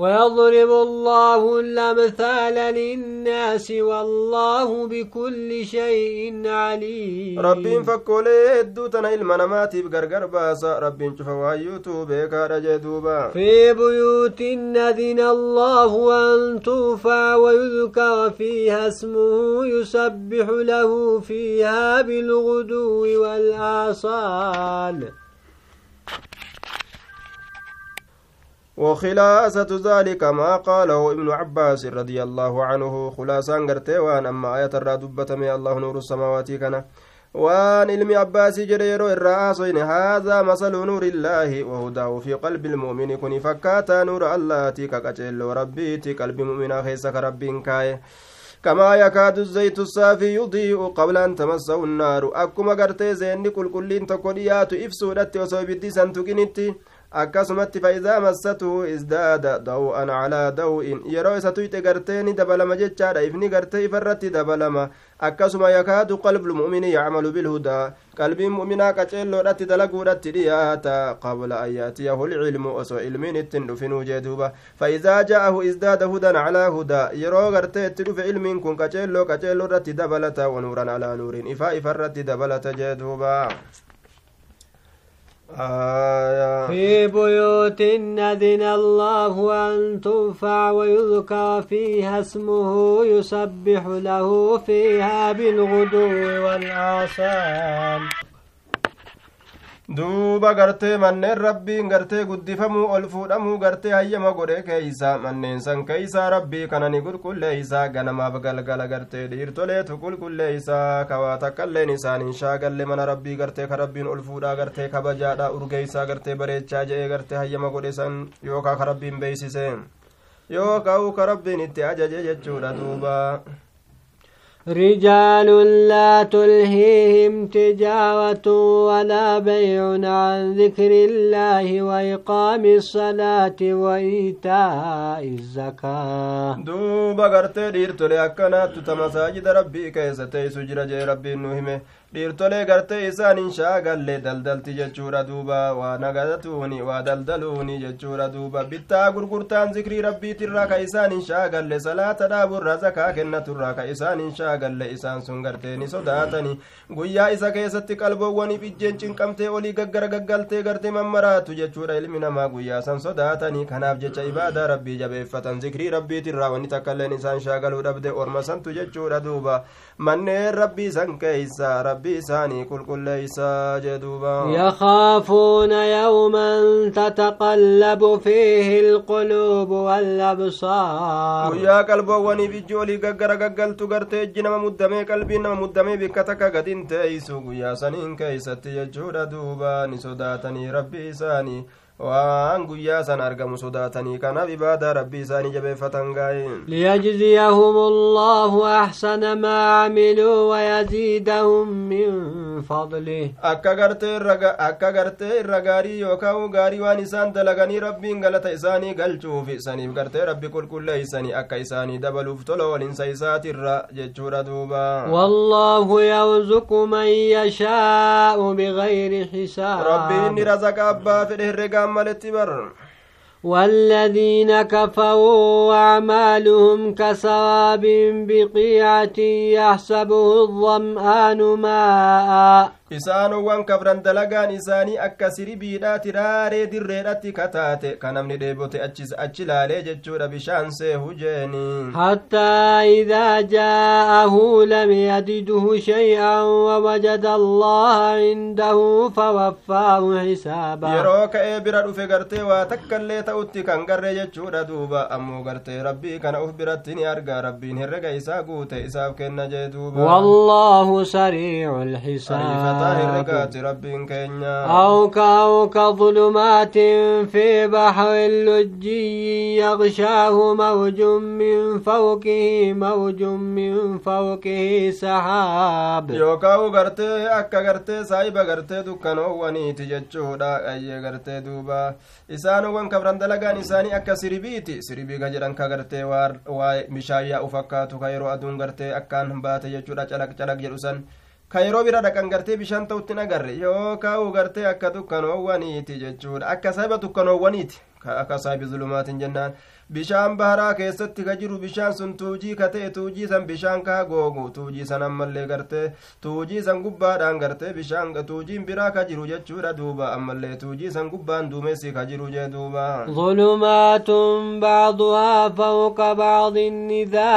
ويضرب الله الأمثال للناس والله بكل شيء عليم. ربين فكولي هدوتنا المناماتي بغرغر باسا. ربين شوف وايوتو بيكا رجدوبا في بيوت نذن الله أن توفى ويذكر فيها اسمه يسبح له فيها بالغدو والآصال. وخلاصة ذلك ما قاله ابن عباس رضي الله عنه خلاصان قرتي وان أما آية الرادبة من الله نور السماوات waan ilmi abbaasii jedhe yeroo irraa haasoyne haadhaa masalu nuurillaahi wahudaahu fi qalbi ilmu'mini kun fakkaataa nuura allaati ka qaceelloo rabbiiti qalbi mu'minaa keessa ka rabbiin kaaye كما يكاد الزيت الصافي يضيء قبل أن تمسه النار أكما قرتي زيني كل كلين تقوليات إفسو لتي وصوبتي سنتقنتي akkasumatti faayidaa massatuhu isdaada daw'an calaa daw'in yeroo isa tuyxe gartee ni dabalama jechaadha ifni gartee ifarratti dabalama akkasuma yakaadu qalbu mu'mini yacmalu bilhudaa qalbiin mu'minaa qaceelloodhatti dalaguudhatti dhiyaata qabla an yaatiyahu lcilmu osoo ilmiin ittin dhufinuu jee duuba faidaa ja'ahu isdaada hudan calaa hudaa yeroo gartee itti dhufe ilmiin kun qaceelloo qaceelloo irratti dabalata wanuuran alaa nuuriin ifaa ifarratti dabalata jee duuba آية. في بيوت أذن الله أن ترفع ويذكر فيها اسمه يسبح له فيها بالغدو والآصال duuba gartee manneen rabbiin gartee guddifamuu ol fuudhamuu gartee hayyama godhe keeysa manneen san keeysaa rabbii kanani qulqulleeysa ganamaaf galgala gartee dhiirtoleetu qulqulleeysa kawaa takkailleen isaaniin shaagalle mana rabbii gartee ka rabbiin ol fuudhaa gartee kabajaadha urgeeysaa gartee bareechaa je'ee gartee hayyama godhe san yookaa ka rabbiin beeysise yookaa ka rabbiin itti ajaje jechuudha duuba رجال لا تلهيهم تجارة ولا بيع عن ذكر الله وإقام الصلاة وإيتاء الزكاة. دوبا غرتي ديرتو لأكنا تتمساجد ربي كيسة تيسو جرى ربي نهمه dhiirtolee gartee isaanin shaagalle daldalti jechuudha duuba waa nagadatuuni waa daldaluuni jechuudha duuba bittaa gurgurtaan zikrii rabbiitirraa ka isaanin shaagalle salaata dhaaburra zakaa kennaturraa ka isaanin shaagalle isaan sun gartee ni sodaatani guyyaa isa keessatti qalboowwaniif ijjeen cinqamtee olii gaggara gaggaltee gartee mammaraatu jechuudha ilmi namaa guyyaa san sodaatanii kanaaf jecha ibaadaa rabbii jabeeffatan zikrii rabbiitirraa wanni takkailleen isaan shaagaluu dhabde orma santu jechuudha duuba manneen rabbii san keeysa fiihi ilquluubu wallabsaar guyyaa qalboowwaniif ijji olii gaggara gaggaltu gartee ijji nama muddamee qalbiin nama muddamee bikka takka gadin teeysu guyyaa saniin keeysatti jechuudha duuba ni sodaatanii rabbii isaanii waan guyyaa san argamu sodaatanii kanaaf ibaadaa rabbii isaanii jabeeffatan gaaye liyajziyahum allahu axsana maa camiluu wayaziidahum min fadlih akka gartee akka gartee irra gaarii yookaan gaarii waan isaan dalaganii rabbiin galata isaanii galchuuf saniif gartee rabbi qulqulleeysanii akka isaanii dabaluuf tola walinsa isaatirra jechuudha duuba wallaahu yawzuqu man yashaa'u bigayri xisaab rabbiin ni razaqa abbaa fedhe herregaan والذين كفروا أعمالهم كسراب بقيعة يحسبه الظمآن ماء. Isaanowwan kafran dalagaan isaanii akka siribiidhaati raaree dirreedhatti kataate ka namni dheebote achi laalee jechuudha bishaan seehu jeeni hattaa idaa jaa'ahu lam yajidhu shay'an wawajada allaha cindahu fawaffaahu xisaaba yeroo ka'ee bira dhufe gartee waa takkaillee ta'utti kan garre jechuudha duuba ammoo gartee rabbii kana uf biratti ni arga rabbiin herrega isaa guute isaaf kenna jee duuba wallaahu sariicu lxisaab أو أو كظلمات في بحر اللجي يغشاه موج من فوقه موج من فوقه سحاب gartee akka gartee saayiba gartee dukkanoowwaniiti jechuudha qayyee gartee duuba isaanowwan kabran dalagaan isaanii akka siribiiti siribiiga jedhan ka gartee waa bishaan yaa'u fakkaatu ka yeroo aduun gartee akkaan baate jechuudha calaq calaq jedhu san ka yeroo bira dhaqan gartee bishaan ta'utti agarre yookaan gartee akka dukkanoowwaniiti jechuudha akka saayiba dukkanoowwaniiti akka saayibi zulumaatiin jennaan bishaan baharaa keessatti ka jiru bishaan sun tuujii ka ta'e tuujii san bishaan kaa googu tuujii san ammallee gartee tuujii san gubbaadhaan gartee bishaan tuujiin biraa ka jiru jechuudha duuba ammallee tuujii san gubbaan duumessi ka jiru jee duuba ظلمات بعضها فوق بعض إذا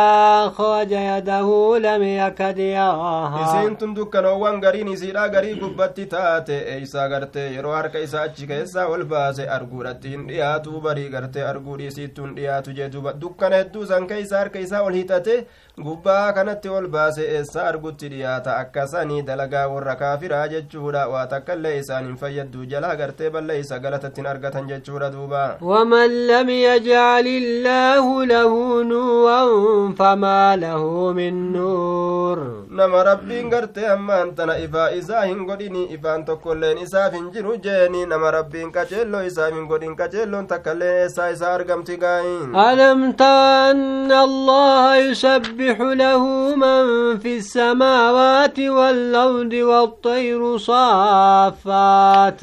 أخرج يده لم يكد يراها isiin tun dukkanoowwan gariin isiidha garii gubbatti taate eeysaa gartee yeroo harka isaa achi keessaa ol baase arguudhatti hin dhiyaa dhiyaatuu barii gartee dhiyaatu jee duuba dukkana hedduu san keeysa harka isaa ol hiixate gubbaa kanatti ol baase eessa argutti dhiyaata akkasanii dalagaa warra kaafiraa jechuudha waa takkaillee isaan hin fayyaddu jalaa gartee balleeysa galatattiin argatan jechuudha duuba ومن لم يجعل الله له نورا فما له من نور nama rabbiin gartee ammaan tana ifaa isaa hin godhini ifaan tokkolleen isaaf hin jiru jeeni nama rabbiin qaceelloo isaaf hin godhin qaceelloon takkailleen eessaa isaa argamti gaayin ألم تر أن الله يسبح له من في السماوات والأرض والطير صافات.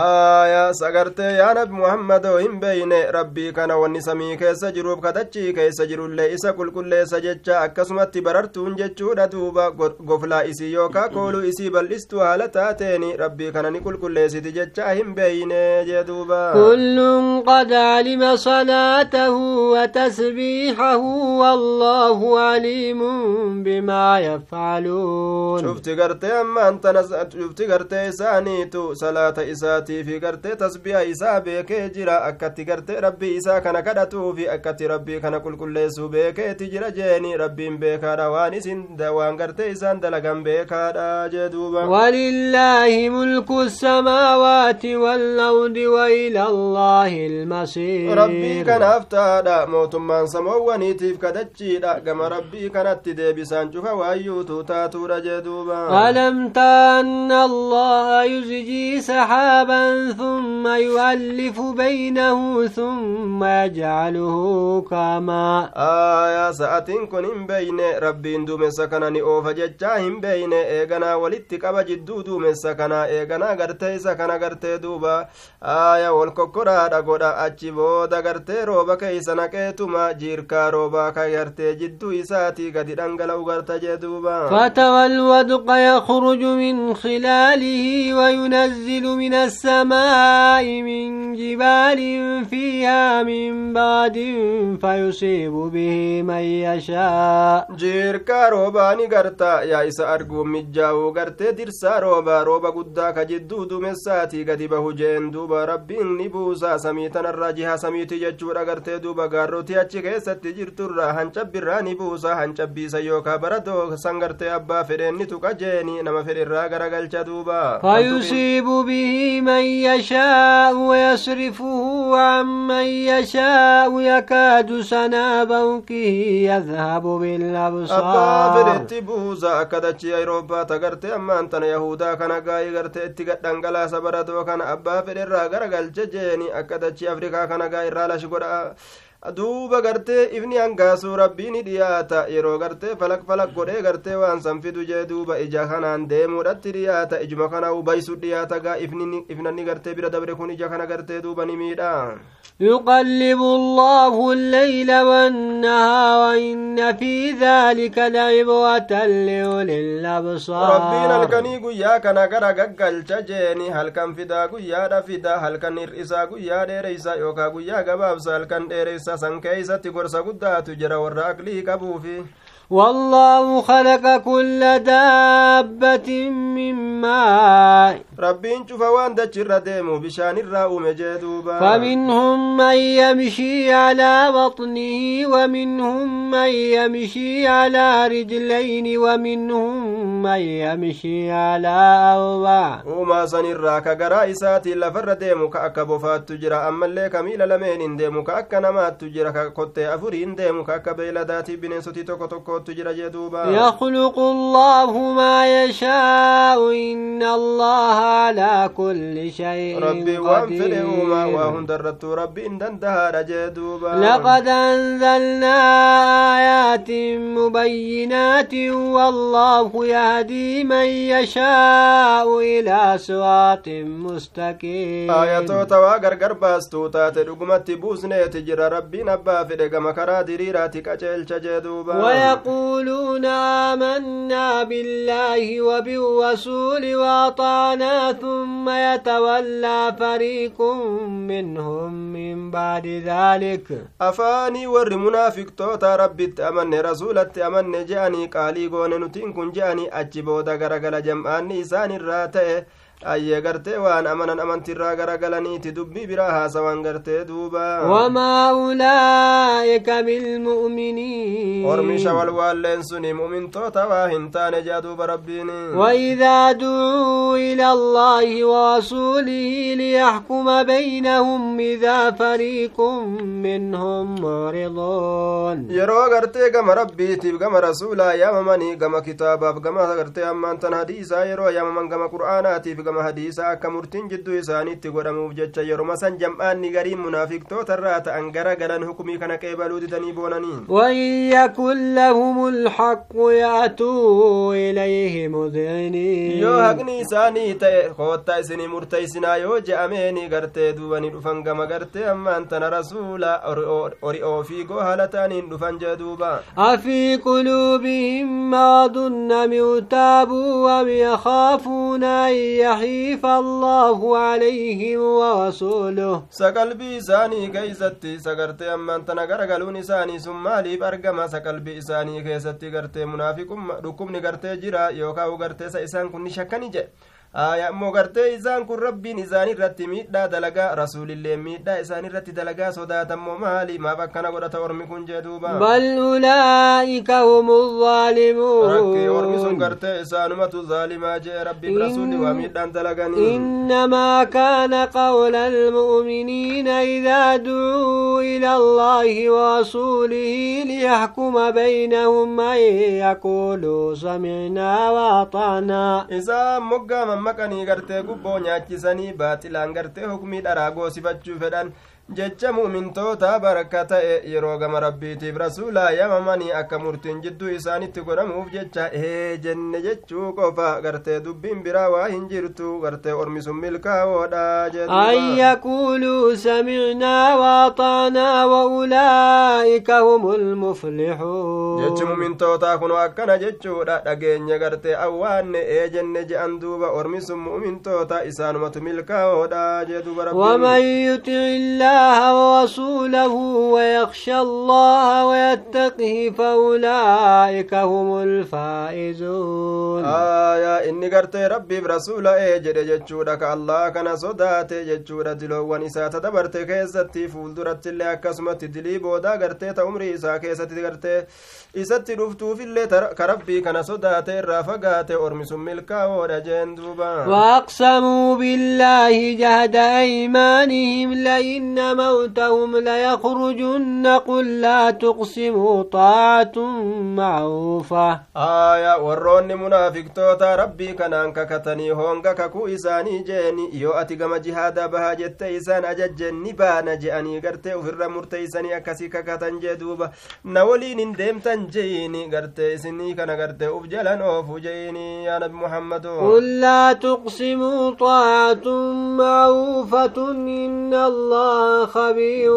Aayaa sagartee yaa nabi muhammadoo hin beeyne rabbii kana wanni samii keessa jiruuf kadachii keessa jirullee isa qulqulleessa jecha akkasumatti barartuun jechuudha duuba goflaa isii yookaa kooluu isii bal'istu haala taateeni rabbii kana ni qulqulleessiti jecha hin beeyne jee duuba kullun qad alima salaatahu watasbiixahu wallaahu aliimun bimaa yafcaluun cufti gartee ammaan tana cufti gartee isaaniitu salaata isaa isaatii fi gartee tasbiha isaa beekee jira akkatti gartee rabbii isaa kana kadhatuu fi akkatti rabbii kana qulqulleessuu beekeeti jira jeeni rabbiin beekaadha waan isin waan gartee isaan dalagan beekaadha jee duuba ولله ملك السماوات والأرض وإلى الله المصير rabbii kanaaf taadha mootummaan samoowwaniitiif kadachiidha gama rabbii kanatti deebisaan cufa waayyuutu taatuudha jee duuba ألم تر أن الله يزجي ثم يؤلف بينه ثم يجعله كما. آية سأتين كن بين ربي اندو من سكنان اوفا ججا بين. إيغنا والدتك جدو دو من سكنا إيغنا غرتي سكنا غرتي دوبا. آية والكوكورا دقودا اچي بودا غرتي روبا كي سنكيتو ما جيركا روبا كي جدو إساتي غدي دنگلو غرتي جدوبا فتوى الودق يخرج من خلاله وينزل من السماء السماء من جبال فيها من بعد فيصيب به من يشاء isa arguun mijjaa'uu gartee dirsaa roobaa rooba guddaa ka jidduu duumessaatii gadi bahu jeen duuba rabbiin ni buusa samii tanarraa jiha samiiti jechuudha gartee duuba gaarrotii achi keessatti jirturraa hancabbirraa ni buusa hancabbiisa yookaa baradoo san gartee abbaa fedheen ni tuqa jeeni nama fedhirraa garagalcha duuba فيصيب به من يشاء ويصرفه عن من يشاء يكاد سنا بوكه يذهب بالأبصار. أبا فر الراغر duuba gartee ifni hangaasuu rabbii ni dhiyaata yeroo gartee falak falak godhee gartee waan san fidu jee duuba ija kanaan deemuudhatti dhiyaata ijuma kana ubaysu dhiyaata gaa ifnanni gartee bira dabre kun ija kana gartee duuba ni miidha يقلب الله الليل والنهار وإن في ذلك لعبوة لأولي الأبصار. ربنا الكنيق يا كان غرقك الججيني هل كان في داقو يا رفيدا هل كان إرئيسا يا ريسا يوكا يا غبابسا هل كان إرئيسا سنكيسا تقرسا قدات جرى وراك لي كبوفي والله خلق كل دابة من ماء cufa waan dachirra deemu bishaanirraa uume jee duuba فمنهم من يمشي على بطنه ومنهم من يمشي على رجلين ومنهم من يمشي على أربع sanirraa ka garaa isaatiin lafarra deemu ka akka bofaattu jira ammallee ka miila lameeniin deemu ka akka namaattu jira ka kottee afuriin deemu ka يخلق الله ما يشاء إن الله على كل شيء قدير. ربي لقد أنزلنا آيات مبينات والله يهدي من يشاء إلى صراط مستقيم. آية تواغر قرباس توتات لقمت بوسنة تجر ربي نبا في لقمك راتي ريراتي كجل ويقول ويقولون آمنا بالله وبالرسول وأطعنا ثم يتولى فريق منهم من بعد ذلك warri munaafiqtoota rabbitti amanne rasuulatti amanne je'anii qaalii goone nutiin kun je'anii achi booda garagala jam'aanni isaan irraa ta'e ayyee gartee waan amanan amantirraa garagalaniiti dubbii biraa haasawan gartee duuba wamaa ulaa'ika bilmu'miniin ormisha walwaalleen suni mu'mintoota waa hin taane jea duuba rabbiin وإذا دعوا إلى الله ورسوله ليحكم بينهم إذا فريق منهم معرضون yeroo gartee gama rabbiitiif gama rasuulaa yaamamanii gama kitaabaaf gama gartee ammaan tan hadiisaa yeroo yaamaman gama qur'aanaatiif gama hadiisaa akka murtiin jidduu isaaniitti godhamuuf jecha yeruma san jam'aanni gariin munaafiqtoota irraa ta'an gara galan hukumii kana qeebaluu didanii boonanii يكن لهم الحق يأتوا إليه مذعنين yoo haqni isaanii ta'e koottaa isinii murteeysinaa yoo je'ameeni gartee duubani dhufan gama gartee ammaan tana rasuula ori'oo fiigoo haala ta'aniin dhufan jee duuba قلوبهم مرض أم ارتابوا أم يخافون أن يحيف الله عليهم ورسوله keeysatti sagartee ammaan tana garagaluun isaanii sun maaliif argama saqalbii isaanii keessatti gartee munaafiqumma dhukkubni gartee jira yookaan gartee sa isaan kun ni shakkani jedhe aya ammoo gartee isaan kun rabbiin isaan irratti miidhaa dalagaa rasuulillee miidhaa isaan irratti dalagaa sodaatammoo maali maaf akkana godhata ormi kun jee duuba بل أولئك هم rakkee ormi sun gartee isaanumatu zaalimaa jee rabbiif rasuulli waa miidhaan dalaganii إنما كان قول المؤمنين إذا دعوا إلى الله ورسوله ليحكم بينهم أن يقولوا سمعنا وأطعنا isaan moggaa mammaqanii gartee gubboo nyaachisanii baaxilaan gartee hukmii dharaa goosifachuu fedhan jecha mu'mintoota baraka ta'e yeroo gama rabbiitiif rasuulaa yaamamanii akka murtiin jidduu isaanitti godhamuuf jecha ee jenne jechuu qofa gartee dubbiin biraa waa hin jirtu gartee ormi sun milkaawoodha jedhuuba يقولوا سمعنا وأطعنا وأولئك هم المفلحون jechi mu'mintootaa kun akkana jechuudha dhageenya gartee awwaanne ee jenne je'an duuba ormi sun mu'mintoota isaanumatu milkaawoodha jee duuba rabbiin الله ورسوله ويخشى الله ويتقه فأولئك هم الفائزون. آية إني قرت ربي برسول إيجر جتشورك الله كان صدات إيه جتشور دلو ونسا تدبرت كيزتي فولدرت اللي أكسمت دلي بودا قرت تأمري ساكيزتي قرت isatti dhuftuufillee ka rabbii kana sodaate irraa fagaate ormi sun milkaawoodha jeen duuba وأقسموا بالله جهد أيمانهم لئن موتهم ليخرجن قل لا تقسموا طاعة معروفة aayaa warroonni munaafiqtoota rabbii kanaan kakatanii honga kakuu isaanii jeeni yoo ati gama jihaadaa bahaa jette isaan ajajjen ni baana je'anii gartee ufirra murteeysanii akkasii kakatan jee duuba na waliin hin deemtan jeeyini gartee isinii kana gartee uf jalan oofu jeeyini yaa nabi muhammado قل لا تقسموا طاعة معروفة إن الله خبير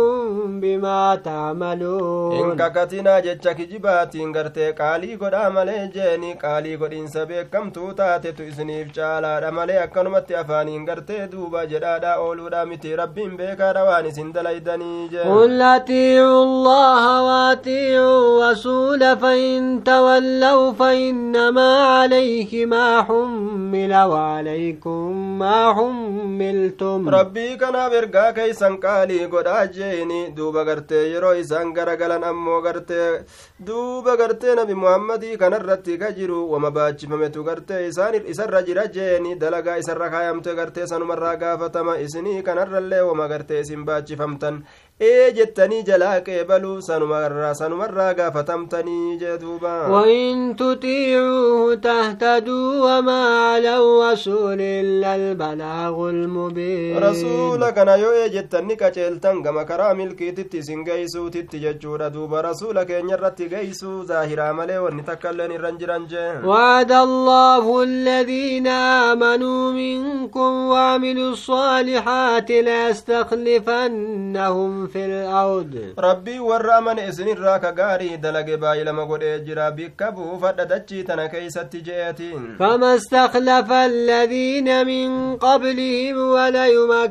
بما hin تعملون kakatinaa jecha kijibaatiin gartee qaalii godhaa malee jeeni qaalii godhiinsa beekamtuu taatetu isiniif caalaadha malee akkanumatti afaaniin gartee duuba jedhaadha ooluudha miti rabbiin beekaadha waan isin dalaydanii jee قل أطيعوا الله وأطيعوا يقول فإن تولوا فإنما عليه ما حمل وعليكم ما حملتم. ربي كان برقا كي سنقالي قد أجيني. دوبا قرتي روي سنقر قلن أمو قرتي. دوبا قرتي نبي محمد كان الرتي كجرو. وما باتش فمتو قرتي سانر إسر رجي رجيني دلقا إسر رخايم تقرتي سنمر رقافة ما إسني كان الرلي. وما قرتي سنباتش فمتن ee jettanii jalaa qeebaluu sanumarraa sanumarraa gaafatamtanii duuba وإن تطيعوه تهتدوا وما على الرسول إلا البلاغ المبين rasuula kana yoo ee jettanni qaceeltan gama karaa milkiititti isin geeysuutitti jechuudha duuba rasuula keenya irratti geeysuu zaahiraa malee wanni takkailleen irran jiran jee وعد الله الذين آمنوا منكم وعملوا الصالحات ليستخلفنهم في الأرض. ربي ور أمن إسن الراك غاري دلق بايلما قد إجرا بكبو فددتشي تنا كيست جيتين كما استخلف الذين من قبلهم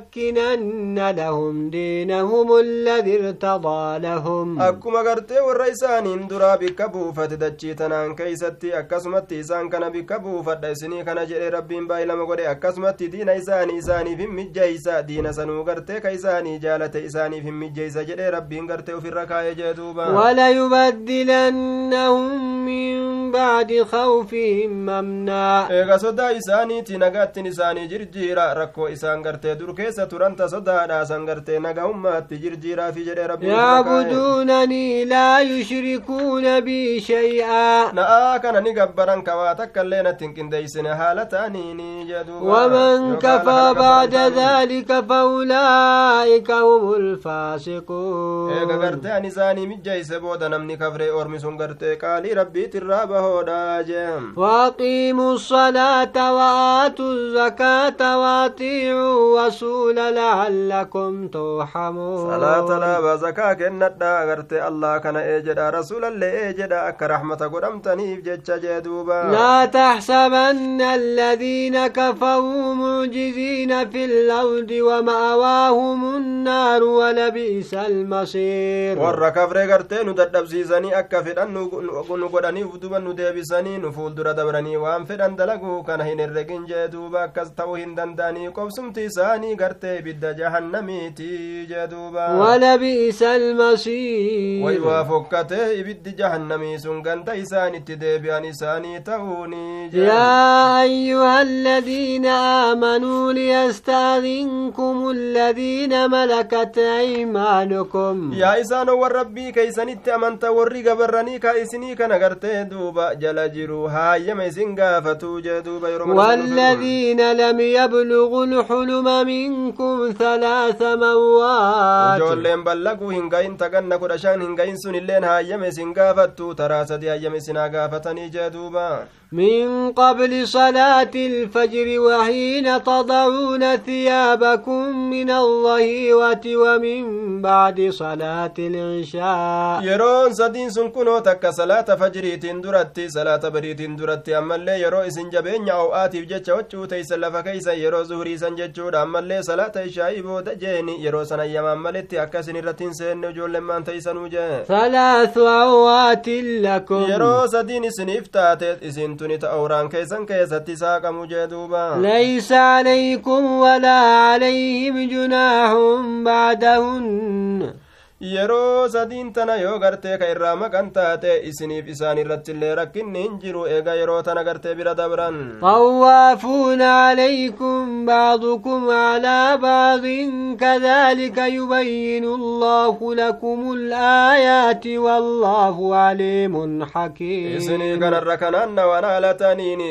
وليمكنن لهم دينهم الذي ارتضى لهم. أكما قرتي والرئيسان درا بكبو فددتشي تنا كيست أكسمت إسان كان بكبو فدسني كان جري ربي بايلما قد أكسمت دين إساني إساني في مجيسا دين سنو قرتي كيساني جالة إساني في مجيسا جري ربي قرتي في الركاية جدوبا وليبدلنهم من بعد خوفهم أمنا eega sodaa isaaniiti nagaattin isaanii jirjiira rakkoo isaan gartee dur keessa turanta sodaadhaasan gartee nagahummaatti jirjiiraafi jedhe rabbi يعبدونني لا يشركون بي شيئا na'aa kana ni gabbaran kawaa takka illee nattin qindeeysine haala ta'aniini jedhuuba ومن كفى بعد ذلك فأولئك هم الفاسقون eega gartee an isaanii mijjeeyse booda namni kafree ormi sun gartee qaalii rabbiit irraa bahoodha jeem وأقيموا الصلاة وآتوا الزكاة وأطيعوا رسول لعلكم ترحمون salaata laaba zakaa kennadha agartee allah kana ee jedha rasuulallee ee jedha akka rahmata godhamtaniif jecha jee duuba لا تحسبن الذين كفروا معجزين في الأرض ومأواهم النار ولبئس المصير warra kafree gartee nu dadhabsiisanii akka fedhan nu godhaniif duba nu deebisanii nu fuuldura dabranii waan fedhan dalaguu kana hin herregin jee duuba akkas ta'uu hin danda'anii qobsumti isaanii gartee ibidda jahannamiiti jee duuba ولبئس way المصير waa fokkatee ibiddi jahannamii sun ganda isaanitti deebi'an isaanii ta'uuni jee يا أيها الذين آمنوا ليستأذنكم الذين ملكت أيمانكم يا إسان والربي كي سنت أمنت ورّي قبرني كي سني كنغرت دوبا جل جروها يم سنغا فتوجه دوبا والذين لم يبلغوا الحلم منكم ثلاث موات جول لهم بلقوا هنغين تغنى قرشان هنغين سن اللين ها يم سنغا فتو تراسة يا يم سنغا فتني دوبا من قبل صلاة الفجر وحين تضعون ثيابكم من الله ومن بعد صلاة العشاء. يرون سدين سنكونو تك صلاة فجري تندرت صلاة بريت تندرت أما اللي يرو إسن جبين أو آتي بجتش وچو تيس كيسا يرو زهري سن جتشود أما اللي صلاة إشاء إبو تجيني يرو سن أيام أما اللي تيكا سن سن نجول لما تيسا نوجه ثلاث أوات لكم. يرو سدين إسن إفتات إسن تنت أوران كيسا كيسا تساق مجدوبا ليس عليكم ولا عليهم جناح بعدهن. يعلمون yeroo sadiin tana yoo gartee ka irraa maqan taate isiniif isaan irratti illee rakkinni hin jiru eega yeroo tana gartee bira dabran طوافون عليكم بعضكم على بعض كذلك يبين الله لكم الآيات والله عليم حكيم isinii kanarra kanaanna waan haala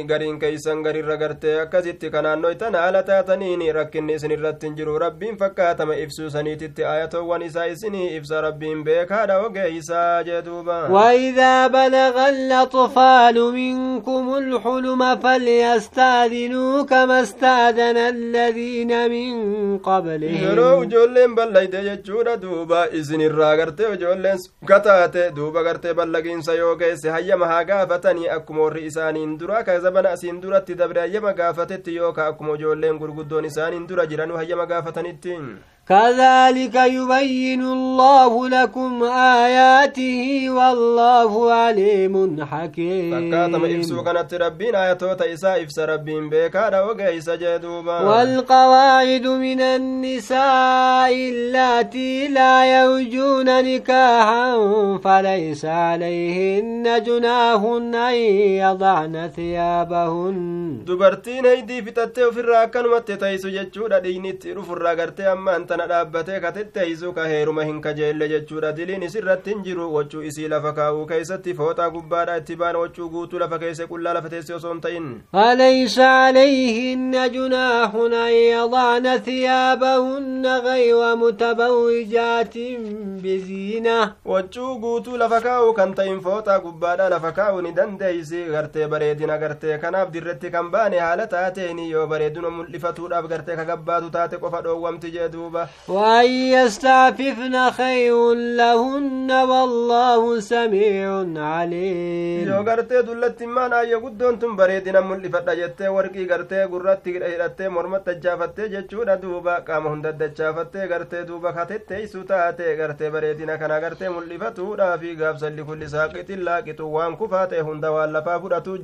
gariin keeysan garirra gartee akkasitti kanaannoytan haala taataniini rakkinni isin irratti hin jiru rabbiin fakkaatama ibsuu saniititti ayatoowwan isaa isinii ibsa rabbiin beekaadha ogeeysaa jee duuba وإذا بلغ الأطفال منكم الحلم فليستأذنوا كما استأذن الذين من yeroo قبلهم ijoolleen ballayte jechuudha duuba isin irraa gartee ijoolleen kataate duuba gartee ballagiinsa yoo geesse hayyama haa gaafatanii akkuma warri isaaniin dura ka zabana asiin duratti dabre hayyama gaafatetti yooka akkuma ijoolleen gurguddoon isaaniin dura jiranuu hayyama gaafatanitti كذلك يبين الله لكم آياته والله عليم حكيم. والقواعد من النساء التي لا يوجون نكاحا فليس عليهن جناهن أن يضعن ثيابهن. دبرتين هيدي في تتو في الراكن وتتيسو لديني تيرو في tana dhaabbatee katetteeysu ka heeruma hin kajeelle jechuudha diliin isirratti hin jiru wachuu isii lafa kaa'uu keeysatti fooxaa gubbaadha itti baan wachuu guutuu lafa keesse qullaa lafa teesse osoo hin ta'in فليس عليهن جناح أن يضعن ثيابهن غير متبرجات بزينة wachuu guutuu lafa kaa'uu kan ta'in fooxaa gubbaadha lafa kaa'uu ni dandeeysi gartee bareedina gartee kanaaf dirretti kan baane haala taateeni yoo bareedina mul'ifatuudhaaf gartee ka gabbaatu taate qofa dhoowwamti jee duuba وأن يستعففن خير لهن والله سميع عليم يو غرتي دلت ما نا يغد أنتم بريدنا من اللي فتجت ورقي غرتي غرتي غرتي مرمت جافت جچو ددوبا قام هند دچافت غرتي دوبا خاتت سوتات غرتي بريدنا كنا غرتي من اللي فتو غاب سلف لساقت لاقت وان كفات هند والله فابدتو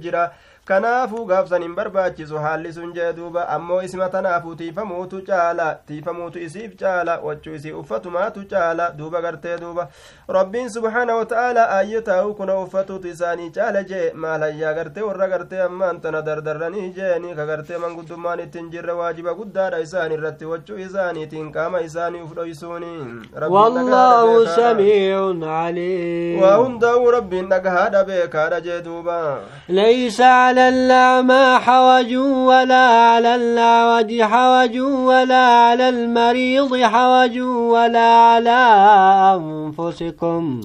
kanaafuu gaafsan hin barbaachisu haalli sun jee duuba ammoo isma tanaafuu tiifamuutu caala tiifamuutu isiif caala wachuu isii uffatumaatu caala duuba gartee duuba rabbiin subhaana wata'aalaa aayyo taa'uu kuna uffatuutu isaanii caala jee maalhayyaa gartee warra gartee ammaan tana dardarranii jeeni ka gartee manguddummaan ittiin jirre waajiba guddaadha isaan irratti wachuu isaaniitiin qaama isaanii uf dhoysuuni waa hundaa'uu rabbiin dhagahaadha beekaadha jee duuba على الأعمى حوج ولا على الأعوج حوج ولا على المريض حوج ولا على أنفسكم.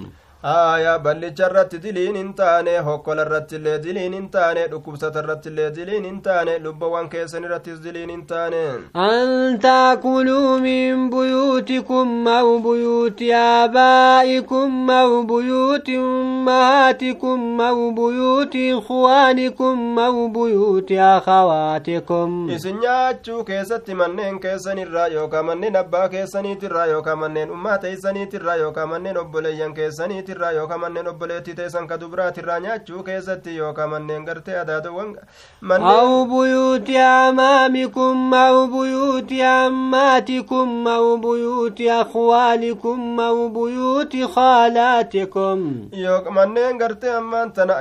Aayaa ballicha irratti diliin hin taane hokkola irratti illee diliin hin taane dhukkubsata irratti illee diliin hin taane lubbawwan keessan irrattis diliin hin taane أن تأكلوا من بيوتكم أو بيوت آبائكم أو بيوت أمهاتكم أو بيوت إخوانكم أو بيوت أخواتكم isin nyaachuu keessatti manneen keessan irraa yookaan manneen abbaa keessaniitirraa yookaan manneen ummaa teessaniitirraa yookaan manneen obboleeyyan keessaniitirraa yookaan manneen obboleettii teessan ka dubraatirraa nyaachuu keessatti yookaan manneen gartee adaadawwan أو بيوت أعمامكم أو بيوت عماتكم أو بيوت أخوالكم أو بيوت خالاتكم yookaan manneen gartee ammaan tana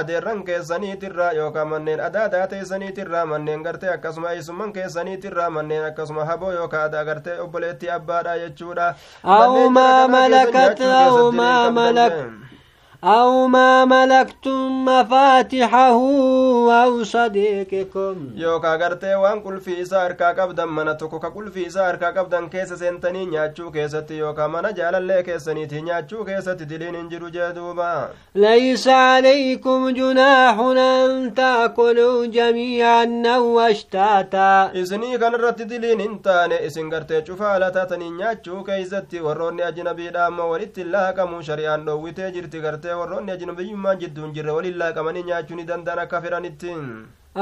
adeerran keessaniitirraa yookaan manneen adaadaa teessaniitirraa manneen gartee akkasuma eessumman keessaniitirraa manneen akkasuma haboo yookaan adaa gartee obboleettii abbaadha jechuudha. أو ما Manneen jara ملكت kanaa أو ما ملكت jee. أو ما ملكتم مفاتحه أو صديقكم waan qulfii isaa harkaa qabdan mana tokko ka qulfii isaa harkaa qabdan keessa seentanii nyaachuu keessatti yookaa mana jaalallee keessaniiti nyaachuu keessatti diliin hin jiru jee duuba ليس عليكم جناح أن تأكلوا جميعا أو أشتاتا isinii kanarratti diliin hin taane isin gartee cufaala taatanii nyaachuu keeysatti warroonni ajnabiidha ammoo walitti laaqamuu shari'aan dhoowwitee jirti ta'e warroonni ajnabiyummaan jidduu hin jirre waliin laaqamanii nyaachuu ni danda'an akka fedhanitti.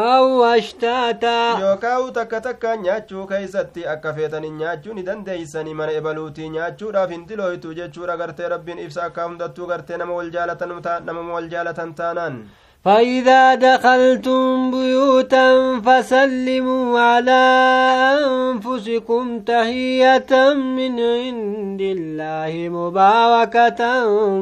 Aw ashtaata yookaa'u takka takka nyaachuu keessatti akka feetanii nyaachuu ni dandeeysanii mana ebaluutii nyaachuudhaaf hin dilooytu jechuudha gartee rabbiin ibsa akka hundattuu gartee nama wal jaalatan taanaan. فإذا دخلتم بيوتا فسلموا على أنفسكم تحية من عند الله مباركة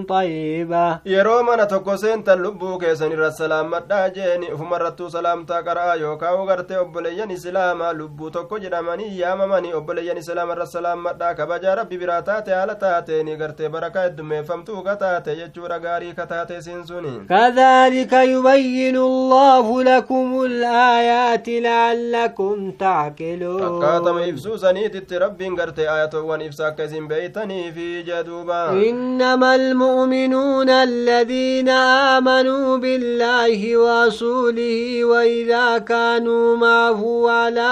طيبة. يا روما نتوكو سنتا لبو كيسن الرسلام مدى جيني هم سلام تاكرا يوكا وغرت أبلي سلام لبو توكو جرماني يا ماماني أبلي سلام الرسلام مدى كبجا ربي براتاتي على تاتي نغرت بركة دمي فمتوكا تاتي يجورا غاري كتاتي سنسوني كذلك يبين الله لكم الآيات لعلكم تعقلون. أكاتم إفسوسا نيتت ربي انقرت آيات ونفسا كزين بيتني في جدوبا. إنما المؤمنون الذين آمنوا بالله ورسوله وإذا كانوا معه على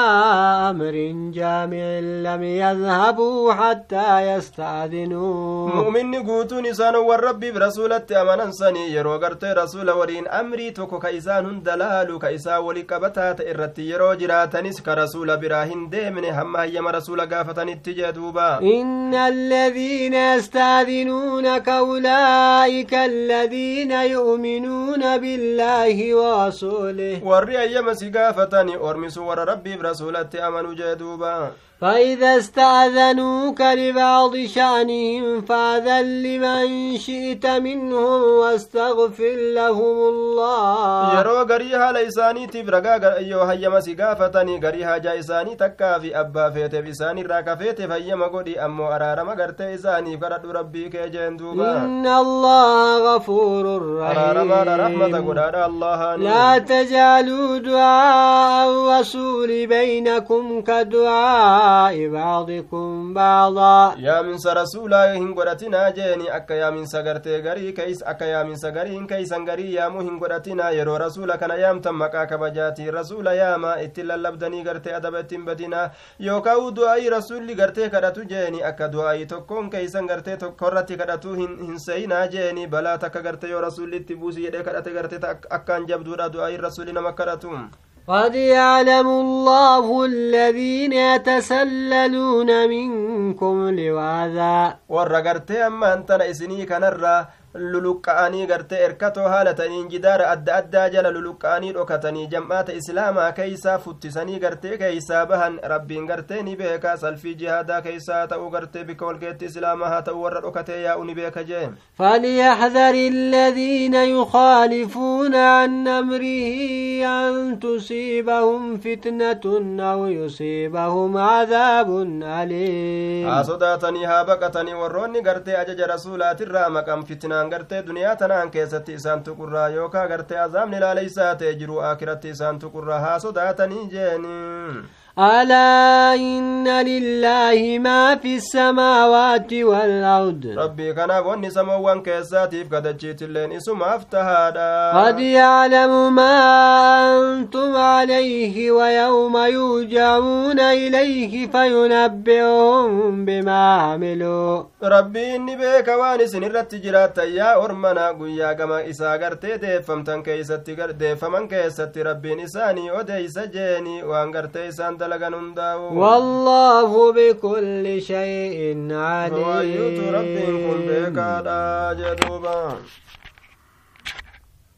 أمر جامع لم يذهبوا حتى يستأذنوا. مؤمن قوتوا نسان والرب برسولة أمنا سني يروغرت رسول ورين amrii tokko ka isaan hunda laalu ka isaa wali qabataa ta'e irratti yeroo jiraatanis ka rasula biraa hin deemne hamma hayyama rasula gaafatanitti jee duuba إن الذين يستأذنونك أولئك الذين يؤمنون بالله ورسوله warri hayyama si gaafatani ormisu warra rabbiif rasulatti amanu jee duuba فإذا استأذنوك لبعض شأنهم فأذن لمن شئت منهم واستغفر لهم الله. يرو غريها ليساني تبرغا أيوه هيا مسي غريها جايساني تكا في أبا فيت بساني راكا فيت فيا مقودي أمو أرارا مغرت إساني فرد ربي كجين إن الله غفور رحيم رحمة الله لا تجعلوا دعاء الرسول بينكم كدعاء دعاء بعضكم بعضا. يا من رسولا هن قرتنا جيني أكا يا من سغرتي غري كيس أكا يا من سغري هن كيسا غري يا مهن قرتنا يرو رسولا كان يام تمكا كبجاتي رسولا يا ما اتلا لبدني غرتي أدبتين بدنا. يوكاو دعاء رسولي غرتي كدتو جيني أكا دعاء gartee tokkorratti kadhatu hin seyinaa jeeni balaa takka garte yoo rasulitti buusi jedhee kadhate garte akkaan jabduudha du'aayin rasuli nama kadhatu قد يعلم الله الذين يتسللون منكم لواذا ورقرتي أما أنتنا إسني كنرى luluqqa'anii gartee erkatoo haala ta'iniin jidaara adda addaa jala luluqqa'anii dhokatanii jam'aata islaamaa keeysaa futtisanii gartee keeysaa bahan rabbiin gartee ni beeka salfii jihaadaa keeysaa ta'uu gartee bika walgeetti islaamaa haa ta'uu warra dhokatee yaa'u ni beeka jee فليحذر الذين يخالفون عن أمره أن تصيبهم فتنة أو يصيبهم عذاب أليم ها صداتني ها بقتني وروني قرتي أجج رسولات الرامكم فتنان isaan gartee duniyaa tanaan keessatti isaan tuqurraa yookaa gartee azaabni laaleysaa ta'e jiru akiratti isaan tuqurraa haa sodaatanii jeeni ألا إن لله ما في السماوات والأرض. ربي كان بني سموان كيساتيف كدجيت اللين إسم أفتهادا. قد يعلم ما أنتم عليه ويوم يوجعون إليه فينبئهم بما عملوا. ربي إني بيك وان سنرت جرات يا أرمنا قويا كما إسا قرتي ديفمتن كيستي ديفمن كيستي ربي نساني وديس جيني وأن قرتي والله بكل شيء عليم.